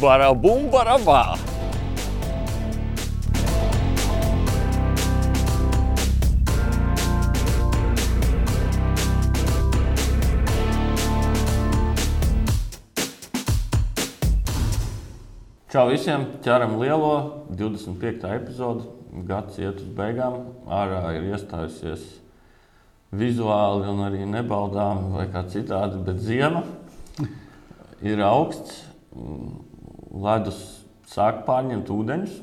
Barabā! Čau visiem! ķeram lielo 25. epizodi. Gads iet uz beigām. Ārā ir iestājusies vizuāli un arī nebaudām, vai kā citādi, bet ziema ir augsts. Ledus sāk pārņemt ūdeņus,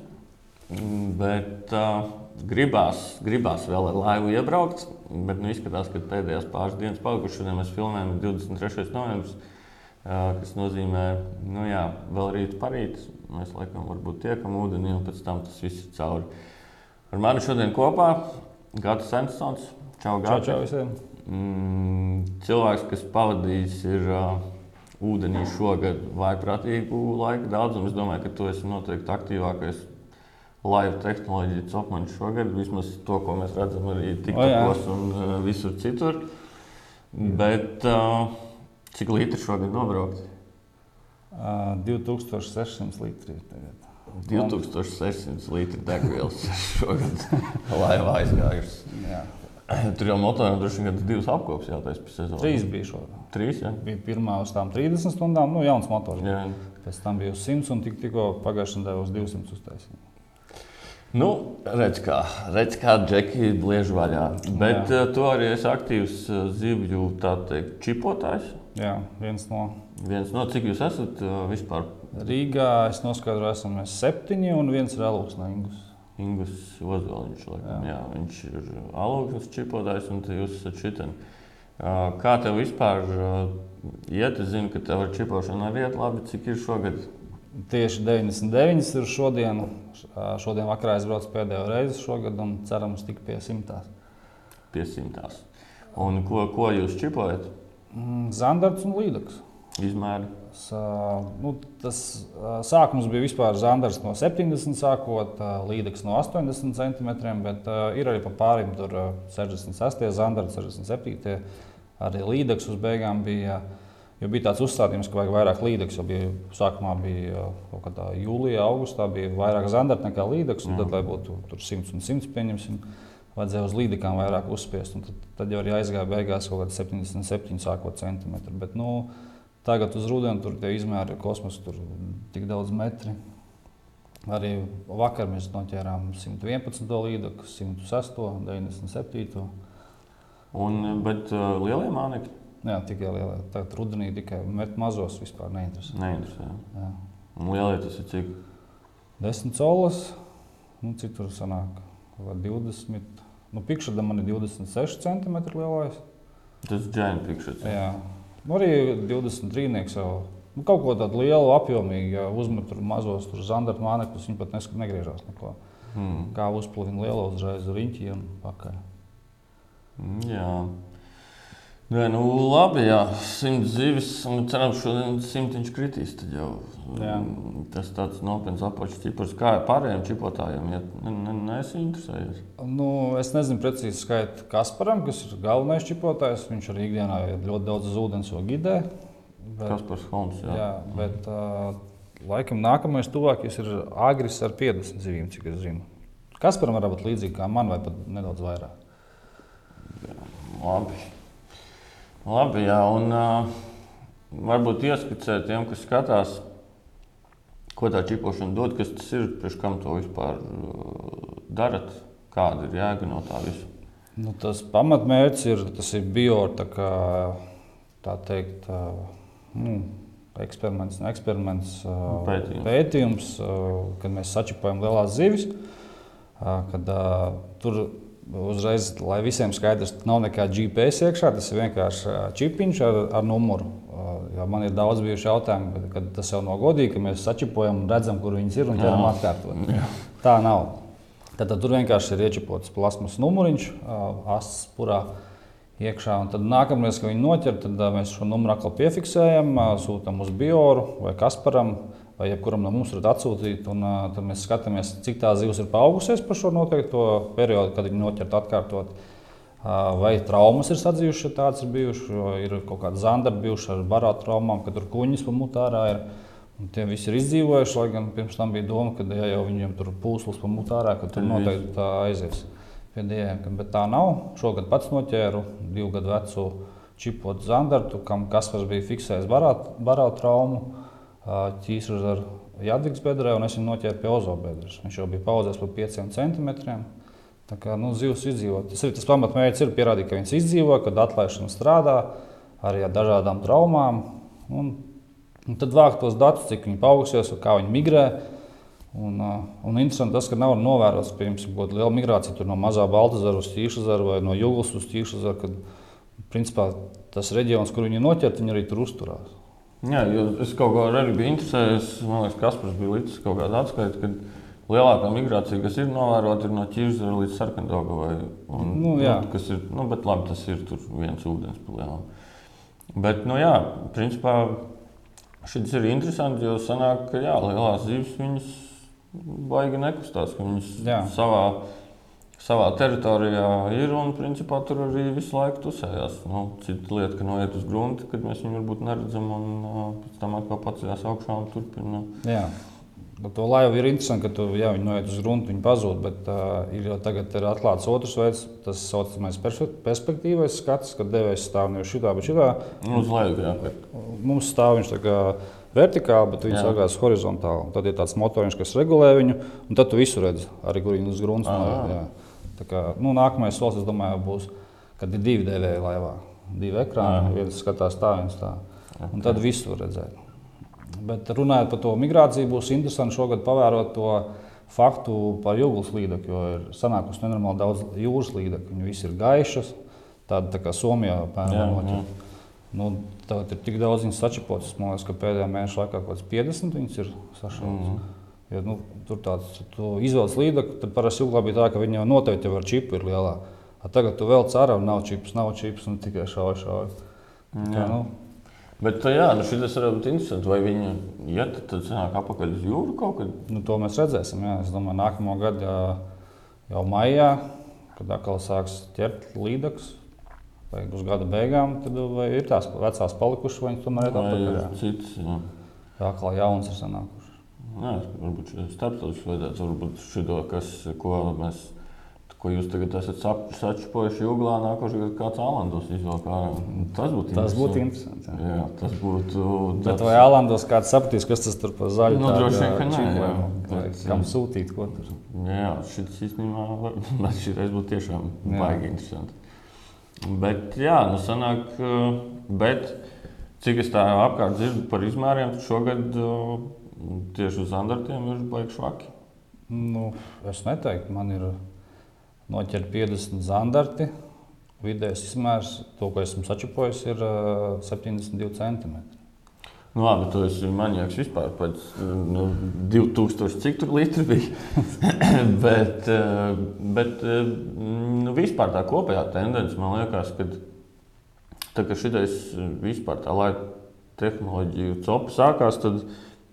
bet uh, gribās, gribās vēl ar laivu iebraukt. Bet nu, izskatās, ka pēdējās pāris dienas palikušas. Šodien mēs filmējam 23. novembris, uh, kas nozīmē, nu jā, vēl rīt parīt. Mēs laikam varbūt tiekam ūdenī, un pēc tam tas viss ir cauri. Ar mani šodien kopā Gata Sensons. Čau, visiem! Mm, cilvēks, kas pavadījis ir, uh, ūdenī šogad vaiprātīgu laika daudzumu, es domāju, ka tu esi noteikti aktīvākais laivu tehnoloģiju copmaņš šogad. Vismaz to, ko mēs redzam arī TikTokos un uh, visur citur. Bet uh, cik litri šogad nobraukt? Uh, 2600 litri tagad. 2600 litri degvielas šogad laivā aizgājušas. Jā. Tur jau motoriem droši vien divas apkopes jātaisa pēc sezonas. Trīs bija šodien. Trīs, jā. Bija pirmā uz tām 30 stundām, nu, jauns motors. jā. Pēc tam bija uz 100 un tik, tikko pagājušajā nedēļā uz 200 uztaisīja. Nu, redz, kā, redz, kā džeki bliež vaļā. Bet uh, tu arī esi aktīvs uh, zivju tā teikt, čipotājs. Jā, viens no Viens no cik jūs esat uh, vispār Rīgā. Es noskaidroju, esam mēs septiņi un viens ir Elūks no Ingus Ozoliņš. Laikam, jā. Jā, viņš ir alūksnes čipotājs un jūs esat. Uh, kā tev vispār iet? Es zinu, ka tev ar čipošanu arī iet labi. Cik ir šogad? Tieši 99 ir šodien. Šodien vakarā es braucu pēdējo reizi šogad un cerams tik pie simtās. Pie simtās. Un ko, ko jūs čipojat? Mm, Zandarts un Līdaks. Izmēri? Nu, tas sākums bija vispār Zandars no 70, sākot līdzīgs no 80 centimetriem, bet ir arī pa pārim tur ā, 66, Zandars 67, arī līdzīgs uz beigām bija. Jo bija tāds uzstādījums, ka vajag vairāk līdzekļu. Jo bija, sākumā bija kaut kādā jūlijā, augustā, bija vairāk zandarta nekā līdzekļu. Tad, lai būtu tur 100 un 100, pieņemsim, vajadzēja uz līdzekļiem vairāk uzspiest. Tad, tad jau arī aizgāja beigās kaut kāda 77 sākot centimetru. Bet, nu, Tagad uz rudeni tur tie izmēri ir kosmosa, tur tik daudz metri. Arī vakar mēs noķērām 111 līdzekļu, 106, 97. Un, bet uh, lielie mānekļi Jā, tikai lielie. Tagad rudenī tikai met mazos vispār neinteresē. neinteresē. Jā. Un lielie tas ir cik? 10 colas, nu, cik tur sanāk, kaut kā 20. Nu, Pikšķa man ir 26 cm lielais. Tas ir giant pictures. Jā. Nu, arī 23. jau nu, kaut ko tādu lielu, apjomīgu, ja uzmet tur mazos zandarta mānekļus, viņi pat neskat, negriežās neko. Hmm. Kā uzplūna lielo uzreiz riņķi un pakaļ. Mm, Jā. Nē, nu, labi, jā, simts zivis, un cerams, šodien simtiņš kritīs. Tad jau Jā. mm, tas tāds nopietns apakšs cipars, kā pārējiem čipotājiem, ja ne, ne, neesi interesējies. Nu, es nezinu precīzi skaitu Kasparam, kas ir galvenais čipotājs. Viņš arī ikdienā ir ļoti daudz uz ūdens jau gidē. Bet, Kas par Holmes? Jā. jā, bet uh, laikam nākamais tuvākais ir Agris ar 50 zivīm, cik es zinu. Kasparam var būt līdzīgi kā man, vai pat nedaudz vairāk. Labi. Labi, jā, un uh, varbūt ieskicēt tiem, kas skatās, ko tā čipošana dod, kas tas ir, priekš kam to vispār uh, darat, kāda ir jēga no tā visa. Nu, tas pamatmērķis ir, ir bio, tā, kā, tā teikt, uh, nu, eksperiments, ne eksperiments, uh, Pētījums. pētījums kad mēs sačipojam lielās zivis. Kad, tur uzreiz, lai visiem skaidrs, nav nekāda GPS iekšā, tas ir vienkārši čipiņš ar, ar numuru. Jo Man ir daudz bijuši jautājumi, kad- tas jau nav godīgi, ka mēs sačipojam un redzam, kur viņas ir un ķeram atkārtot. Tā nav. Tad, tad tur vienkārši ir iečipots plasmas numuriņš, asts purā iekšā. Un tad nākamreiz, kad viņi noķer, tad mēs šo numuru atkal piefiksējam, sūtām uz bioru vai Kasparam. Vai jebkuram no mums varat atsūtīt, un uh, tad mēs skatāmies, cik tā zivs ir paaugusies par šo noteikto periodu, kad viņi noķert atkārtot. Uh, Vai traumas ir sadzījušas, ja tādas ir bijušas, ir kaut kāda zandara bijuša ar barāta traumām, kad tur kuņģis pa mutārā ir. Tie visi ir izdzīvojuši, lai gan pirms tam bija doma, ka ja jau viņiem tur pūslis pa mutu ārā, ka tur noteikti tā aizies pie dieviem. Bet tā nav. Šogad pats noķēru divu gadu vecu čipotu zandartu, kam Kaspars bija fiksējis barā traumu, ķīsurs ar Jadvigs bedrē, un es viņu noķēru pie ozobedres. Viņš jau bija paudzēs par 5 centimetriem. Tā kā nu, zivs izdzīvo. Tas ir tas pamatmērķis, ir pierādīt, ka viņas izdzīvo, kad atlaišana strādā arī ar dažādām traumām. Un, un tad vākt tos datus, cik viņi paaugsies, kā viņi migrē. Un, un interesanti tas, ka nav novērots piemēram kāda liela migrācija no mazā Baltazara uz Tīšazaru vai no Jūglas uz Tīšazaru, kad principā tas reģions, kur viņi noķert, viņi arī tur uzturās. Jā, es kaut kā arī biju interesējies. Man liekas, Kaspars bija līdzi kaut kāda atskaita, ka lielākā migrācija, kas ir novērota, ir no Ķīrzara līdz Sarkandogavai. Un, nu, jā. nu, kas ir, nu, bet labi, tas ir tur viens ūdens palielam. Bet, nu jā, principā šis ir interesanti, jo sanāk, ka jā, lielās zivis viņas baigi nekustās, ka viņas jā. savā savā teritorijā ir un principā tur arī visu laiku tusējās. Nu, cita lieta, ka noiet uz grunti, kad mēs viņu varbūt neredzam, un uh, pēc tam atkal paceļās augšā un turpina. Jā. Bet to laivu ir interesanti, ka tu, jā, viņi noiet uz gruntu, viņi pazūd. Bet uh, ir jau tagad ir atklāts otrs veids, tas saucamais perspektīvais skats, kad devējs stāv nevis šitā, bet šitā. Nu, uz leju, jā. Mums stāv viņš tā kā vertikāli, bet viņi sagās horizontāli. Tad ir tāds motoriņš, kas regulē viņu, un tad tu visu redzi, arī kur viņi uz grunts. Kā, nu, nākamais solis, es domāju, būs, kad ir divi devēji laivā. Divi ekrāni, viens skatās tā, viens tā. Okay. Un tad viss var redzēt. Bet runājot par to migrāciju, būs interesanti šogad pavērot to faktu par jūras līdzekļu, jo ir sanākusi nenormāli daudz jūras līdzekļu. Viņi visi ir gaišas, tādi tā kā Somijā. Piemēram, nu, Tagad ir tik daudz viņas sačapotas. Man liekas, ka pēdējā mēneša laikā kaut kāds 50 viņas ir sašautas. Mm -hmm. Ja, nu, tur tāds izvēles līdzekļi, tad parasti jūglā bija tā, ka viņi jau noteikti jau ar čipu ir lielā. A tagad tu vēl cārā, nav čips, nav čips un tikai šauj, šauj. Kā, nu. Bet jā, nu šis var būt interesanti. Vai viņi iet, tad sanāk apakaļ uz jūru kaut kad? Nu, to mēs redzēsim. Jā. Es domāju, nākamo gadu jau maijā, kad atkal sāks ķert līdzekļus. Vai uz gada beigām, tad ir tās vecās palikušas, vai viņas tomēr ir atpakaļ? Cits, jā. Jā, kā jauns ir sanākuši. Nē, varbūt starptautiski vajadzētu, varbūt šito, kas, ko mēs. Ko jūs tagad esat sačapojuši jūglā, nākošais gads kāds Alandos izvēlēt ārā. Tas būtu tas būtu interesanti. Jā. jā, tas būtu. Bet tāds... vai Alandos kāds sapratīs, kas tas tur par zaļu? Nu, droši vien, ka nē. Jā, bet, kam sūtīt, ko tur? Jā, šis īstenībā, šis būtu tiešām baigi interesanti. Bet, jā, nu sanāk, bet cik es tā apkārt dzirdu par izmēriem, šogad Tieši uz standartiem ir baigts švaki. Nu, es neteiktu, man ir noķerti 50 standarti. Vidējais izmērs, to, ko esmu sačupojis, ir uh, 72 cm. Nu, labi, tu esi manijāks vispār. Pēc nu, 2000 cik tur litri bija. bet bet nu, vispār tā kopējā tendence man liekas, ka tā, ka šitais vispār tā laika tehnoloģiju copa sākās, tad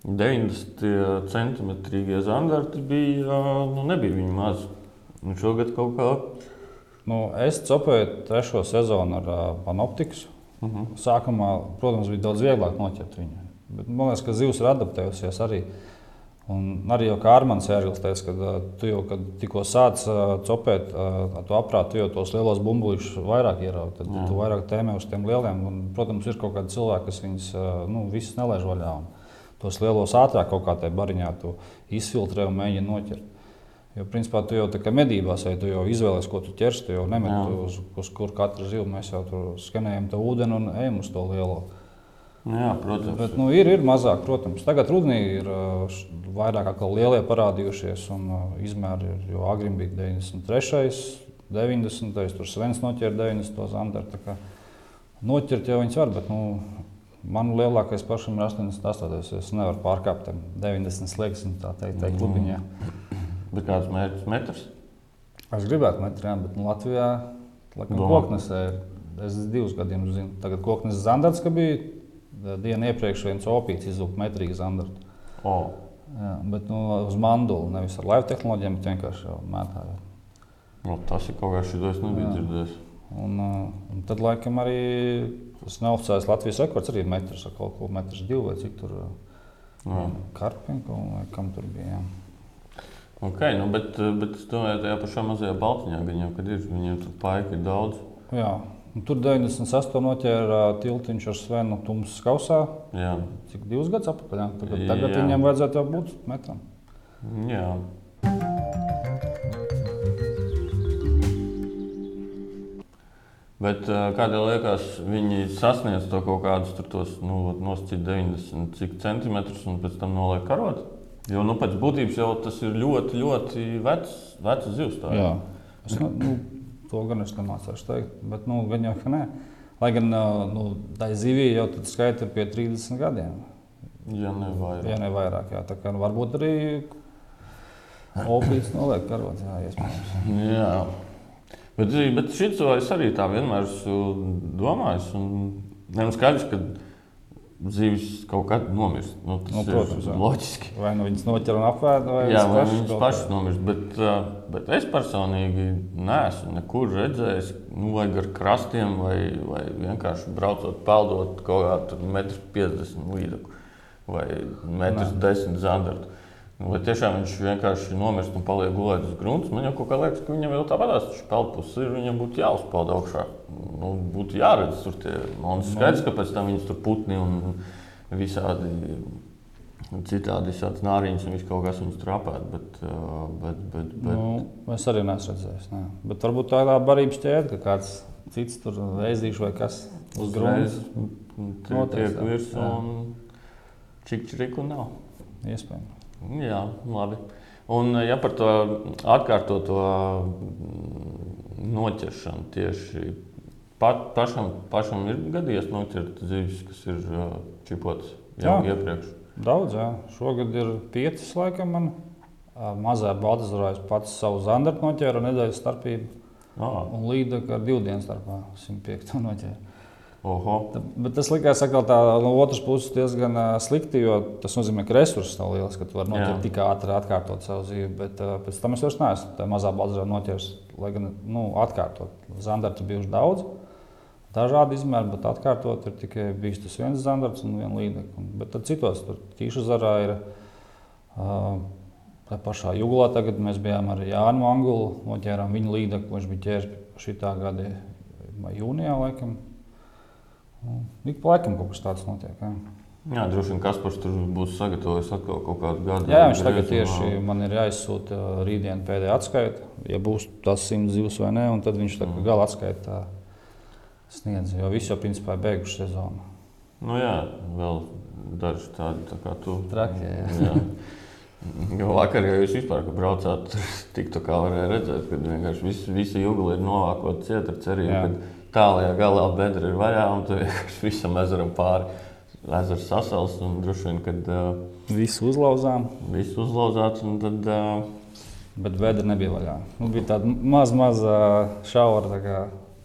90 centimetrīgie zandarti bija, nu, nebija viņi maz. Un šogad kaut kā. Nu, es cepēju trešo sezonu ar uh, panoptiku. Uh mhm. -huh. Sākumā, protams, bija daudz vieglāk noķert viņu. Bet man liekas, ka zivs ir adaptējusies arī. Un arī jau kā Armāns Jārgils teica, ka uh, tu jau tikko sāc uh, cepēt, uh, tu aprāt, tu jau tos lielos bumbuļus vairāk ieraugi. Tad Jā. tu vairāk tēmē uz tiem lieliem. Un, protams, ir kaut kādi cilvēki, kas viņus nu, visus nelaiž vaļā. Un, tos lielos ātrāk kaut kā tajā bariņā izfiltrē un mēģina noķert. Jo, principā, tu jau tā kā medībās, vai tu jau izvēlējies, ko tu ķersi, tu jau nemeti uz, uz kur katra zila. Mēs jau tur skanējam to ūdeni un ejam uz to lielo. Jā, protams. Bet, nu, ir, ir mazāk, protams. Tagad rudenī ir uh, vairāk kā lielie parādījušies, un uh, izmēri ir, jo agri bija 93. 90. tur Svens noķēra 90. zandartu. Noķert jau viņas var, bet nu, Man lielākais pašam ir 88. Es nevaru pārkāpt 90 slieksni, tā teikt, teikt klubiņā. Bet kāds mērķis metrs? Es gribētu metrā, bet nu, Latvijā laikam koknesē ir. Es divus gadus zinu. Tagad koknes zandarts, ka bija dienu iepriekš viens opīts izlūk metrīgi zandartu. Oh. Jā, bet nu, uz mandulu, nevis ar laivu tehnoloģijām, bet vienkārši mētājot. Nu, tas ir kaut kas, ko es nebiju dzirdējis. Un, un tad laikam arī Tas neoficiāls Latvijas rekords arī metrs, kaut ko metrs divi vai cik tur. Jā. Karpinku vai kam tur bija. Jā. Okay, nu, bet, bet es domāju, tajā pašā mazajā Baltiņā, viņam, kad ir, viņiem tur paika ir daudz. Jā. Un tur 98. noķēra tiltiņš ar Svenu Tumsas kausā. Jā. Cik divus gadus atpakaļ? Tagad, tagad Jā. viņam vajadzētu jau būt metram. Jā. Bet ā, kādēļ liekas, viņi sasniedz to kaut kādus tos nu, nosacīt 90 cik centimetrus un pēc tam noliek karot? Jo nu, pēc būtības jau tas ir ļoti, ļoti vecs, vecs zivs. tā ir. Jā. Es, nu, to gan es nemācīšu teikt, bet nu, gan jau ka nē. Lai gan ā, nu, tā zivija jau tad skaita pie 30 gadiem. Ja ne vairāk. Ja ne vairāk, jā. Tā kā nu, varbūt arī opīts noliek karot. Jā, iespējams. Jā. Bet, bet šis es arī tā vienmēr esmu domājis. Un, ne, nu skaidrs, ka zivis kaut kad nomirst. Nu, tas Nu, ir protams, jā. loģiski. Vai nu viņas noķer un apvērt, vai Jā, vai viņas pašas nomirst. Bet, uh, bet es personīgi neesmu nekur redzējis, nu, vai gar krastiem, vai, vai vienkārši braucot, peldot kaut kādu metru 50 līdzekļu vai metru 10 zandartu. Nu, Vai tiešām viņš vienkārši nomirst un paliek gulēt uz grunts? Man jau kaut kā liekas, ka viņam jau tāpat tas peldpūs ir. Viņam būtu jāuzpeld augšā. Nu, būtu jāredz tur tie monētas. Skaidrs, ka pēc tam viņas tur putni un visādi citādi visādas nāriņas un viss kaut kas viņus trapēt. Bet, bet, bet, bet, Nu, es arī neesmu redzējis. Nē. Bet varbūt tā ir tā barības ķēde, ka kāds cits tur vēzīšu vai kas uz grunts. Uzreiz Noteikti, tiek jā. virsū Jā. un čikčriku nav. Iespējams. Jā, labi. Un, ja par to atkārtoto mm, noķeršanu tieši pat, pašam, pašam ir gadījies noķert zivis, kas ir čipotas jau Jā. iepriekš. Daudz, jā. Šogad ir piecas, laikam, man. Mazā Baltazarā es pats savu zandartu noķēru nedēļas starpību. Ah, Un līdzi ar divu dienu starpā 105. noķēru. Oho, Bet tas likās atkal tā no otras puses diezgan slikti, jo tas nozīmē, ka resursi nav liels, ka tu vari noķert tik ātri, atkārtot savu dzīvi. Bet ā, pēc tam es vairs neesmu tā mazā Baltazarā noķēris, lai gan nu, atkārtot. Zandartu bijuši daudz. Dažādi izmēri, bet atkārtot ir tikai bijis tas viens zandarts un viena līnija. Bet tad citos, tur tīša zarā ir uh, tā pašā jūglā. Tagad mēs bijām ar Jānu Angulu, noķērām viņa līniju, viņš bija ķēris šī gada jūnijā. Laikam. Nu, Ik pa laikam kaut kas tāds notiek. Jā, jā, droši vien Kaspars tur būs sagatavojis atkal kaut kādu gadu. jā viņš tagad tieši man ir jāizsūta ā, rītdien pēdējā atskaita, ja būs tas simts zivs vai nē, un tad viņš tā kā gala atskaitā sniedz. Jo visi jau principā ir beiguši sezonu. Nu, jā, vēl daži tādi tā kā tu. Traki, jā. jā. Jo vakar, ja jūs vispār braucāt, tik tā kā varēja redzēt, ka vienkārši viss, visa jūgla ir novākota ciet ar cerību, Jā. ka tālajā galā bedra ir vaļā un tu vienkārši visam ezeram pāri. Ezers sasals un droši vien, kad uh, Visu uzlauzām, viss uzlauzāts un tad. Uh, bet bedra nebija vaļā. Nu, bija tāda maza, maza šaura kā,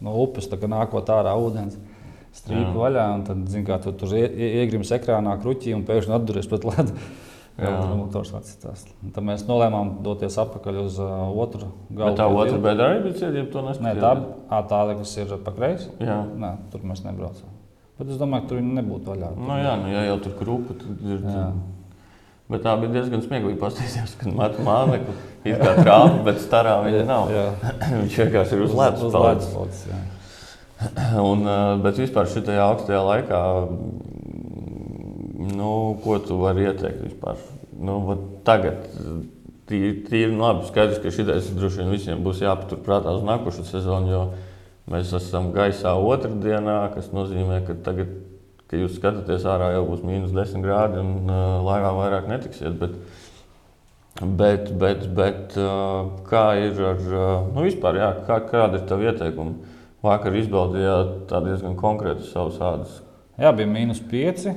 no upes, kā nākot ārā ūdens. Strīpa vaļā, un tad, zin, kā, tu tur ie- ie- iegrims ekrānā kruķī un pēkšņi atduries pret ledu. Jā, Jā. tā motors atcitās. Un Tad mēs nolēmām doties atpakaļ uz uh, otru galu. bet tā otra bedra arī bija cieta, ja to Nē, neskatījāties. tā ā, tāda, kas ir pa kreisi. Jā. Nē, tur mēs nebraucām. Bet es domāju, ka tur nebūtu vaļā. Nu, jā, nu, ja jau tur krupa, tad ir. Jā. Bet tā bija diezgan smieklīgi paskatīties, kad metu mānekli. Ir kā trāpa, bet starā viņa nav. Jā, Viņš vienkārši ir uz ledus. Uz ledus jā. Un, bet vispār šajā augstajā laikā, mm, nu, ko tu vari ieteikt vispār? Nu, tagad tīri, nu, labi, skaidrs, ka šis droši vien visiem būs jāpaturprātā uz nākošo sezonu, jo mēs esam gaisā otrdienā, kas nozīmē, ka tagad, kad jūs skatāties ārā, jau būs mīnus 10 grādi un uh, laivā vairāk netiksiet. Bet, Bet, bet, bet ā, kā ir ar ā, nu, vispār, jā, kā, kāda ir tā ieteikuma? Vakar izbaudījāt diezgan konkrēti savus ādus. Jā, bija mīnus 5.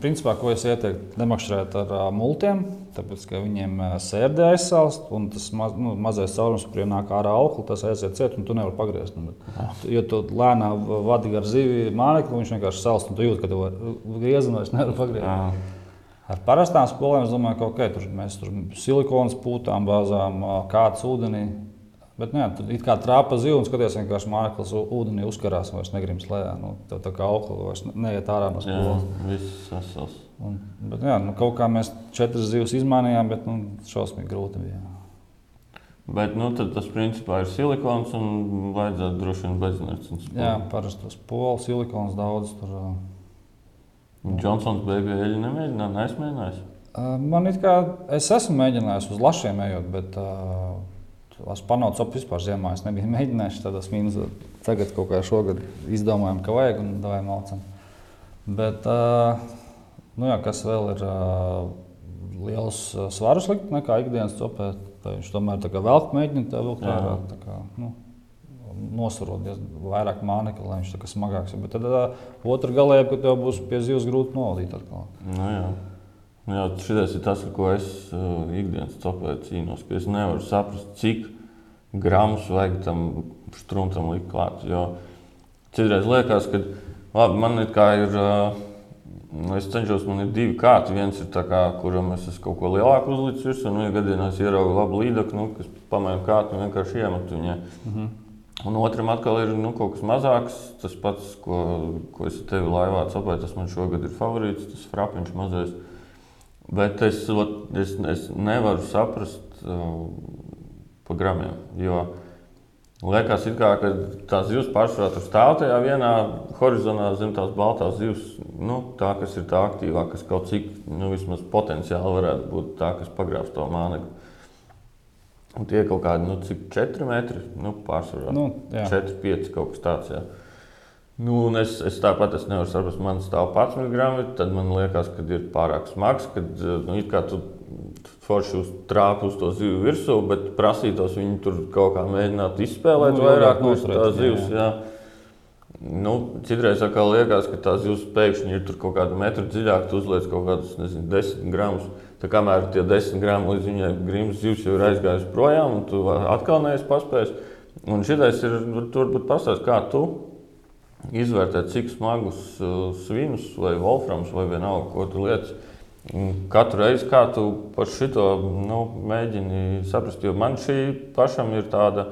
Principā, ko es ieteiktu, nemakšķerēt ar multiem, tāpēc, ka viņiem sērdē aizsalst, un tas maz, nu, mazais caurums, kuriem nāk ārā aukli, tas aiziet ciet, un tu nevari pagriezt. Nu, bet, ja tu lēnā vadi gar zivi mānekli, viņš vienkārši salst, un tu jūti, ka tu vari griezt, un vairs nevari pagriezt. Jā, Ar parastām spolēm es domāju, ka okay, tur mēs tur silikonas pūtām bāzām, kāds ūdenī. Bet nē, tur it kā trāpa zila un skaties, vienkārši mākslinieks ūdenī uzkarās un vairs negrims lejā. Nu, tā, tā kā aukla vairs ne- neiet ārā no jā spolas. viss sasals. Un, bet, jā, nu, kaut kā mēs četras zivs izmainījām, bet nu, šausmīgi grūti bija. Bet nu, tas principā ir silikons un vajadzētu droši vien beznercins. Jā, parasti tas pols, silikons daudz. Tur, Džonsons beigās eļļu nemēģināja, neesmēģinājis. Man it kā es esmu mēģinājis uz lašiem ejot, bet uh, es panācu ap vispār ziemā. Es nebiju mēģinājis tādas mīnus. Tagad kaut kā šogad izdomājām, ka vajag un davai malcam. Bet, nu jā, kas vēl ir liels svarus likt nekā ikdienas copē, viņš tomēr tā kā velk mēģina tā vilkt ārā. Tā kā, nu, nosvarot vairāk mānekļu, lai viņš tā kā smagāks. Bet tad otrā galējā, ka tev būs pie zivs grūti novadīt atkal. Nu, jā. Nu jā, šis ir tas, ar ko es uh, ikdienas copē cīnos. Es nevaru saprast, cik gramus vajag tam struntam likt klāt. Jo citreiz liekas, ka labi, man ir kā ir. Uh, es cenšos, man ir divi kārti. Viens ir tāds, kuram es esmu kaut ko lielāku uzlicis virsū. Nu, ja gadījumā es ieraugu labu līdzekli, nu, kas pamaina kārtu un vienkārši iemetu viņai. Mm -hmm. Un otram atkal ir nu, kaut kas mazāks. Tas pats, ko, ko es tevi laivā apgādāju, tas man šogad ir favorīts, tas frapiņš mazais. Bet es, es, es nevaru saprast uh, pa gramiem. Jo liekas, kā, ka tās zivs pārsvarā tur stāv tajā vienā horizontālā zem tās baltās zivs. Nu, tā, kas ir tā aktīvā, kas kaut cik nu, potenciāli varētu būt tā, kas pagrābs to mānekli. Un tie ir kaut kādi nu, 4 metri, nu, pārsvarā nu, 4, 5 kaut kas tāds. Jā. Nu, es, es tāpat es nevaru saprast, man stāv 11 gramu, tad man liekas, ka ir pārāk smags, kad nu, tu forši uz trāpu uz to zivju virsū, bet prasītos viņu tur kaut kā mēģināt izspēlēt nu, vairāk no tās zivs. Jā. Nu, citreiz liekas, ka tās zivs pēkšņi ir kaut kāda metra dziļāk, tu uzliec kaut kādus nezinu, 10 gramus. Tā kamēr tie desmit gramu līdz viņai grimas zivs jau ir aizgājis projām, un tu atkal neesi paspējis. Un šitais ir, varbūt pastāst, kā tu izvērtē, cik smagus uh, svinus vai wolframs vai vienalga, ko tu lietas. Katru reizi, kā tu par šo nu, mēģini saprast, jo man šī pašam ir tāda,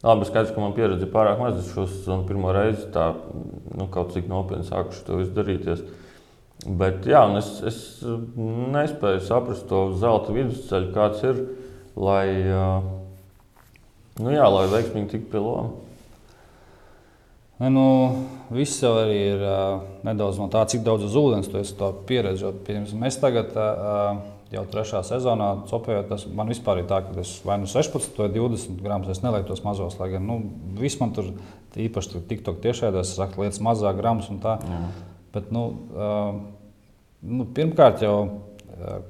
labi, skaidrs, ka man pieredze ir pārāk maz. Es šo sezonu pirmo reizi tā, nu, kaut cik nopietni sāku to izdarīties. Uh, Bet jā, es, es nespēju saprast to zelta vidusceļu, kāds ir, lai, nu jā, lai veiksmīgi tiktu pie loma. Nu, viss jau arī ir uh, nedaudz no tā, cik daudz uz ūdens tu esi pieredzējis. Mēs tagad, uh, jau trešā sezonā, copējot, tas man vispār ir tā, ka es vai nu 16 vai 20 gramus, es nelieku tos mazos, lai gan nu, viss man tur īpaši tur TikTok tiešādās, saka, lietas mazāk gramus un tā. Jā. Bet, nu, uh, nu, pirmkārt, jau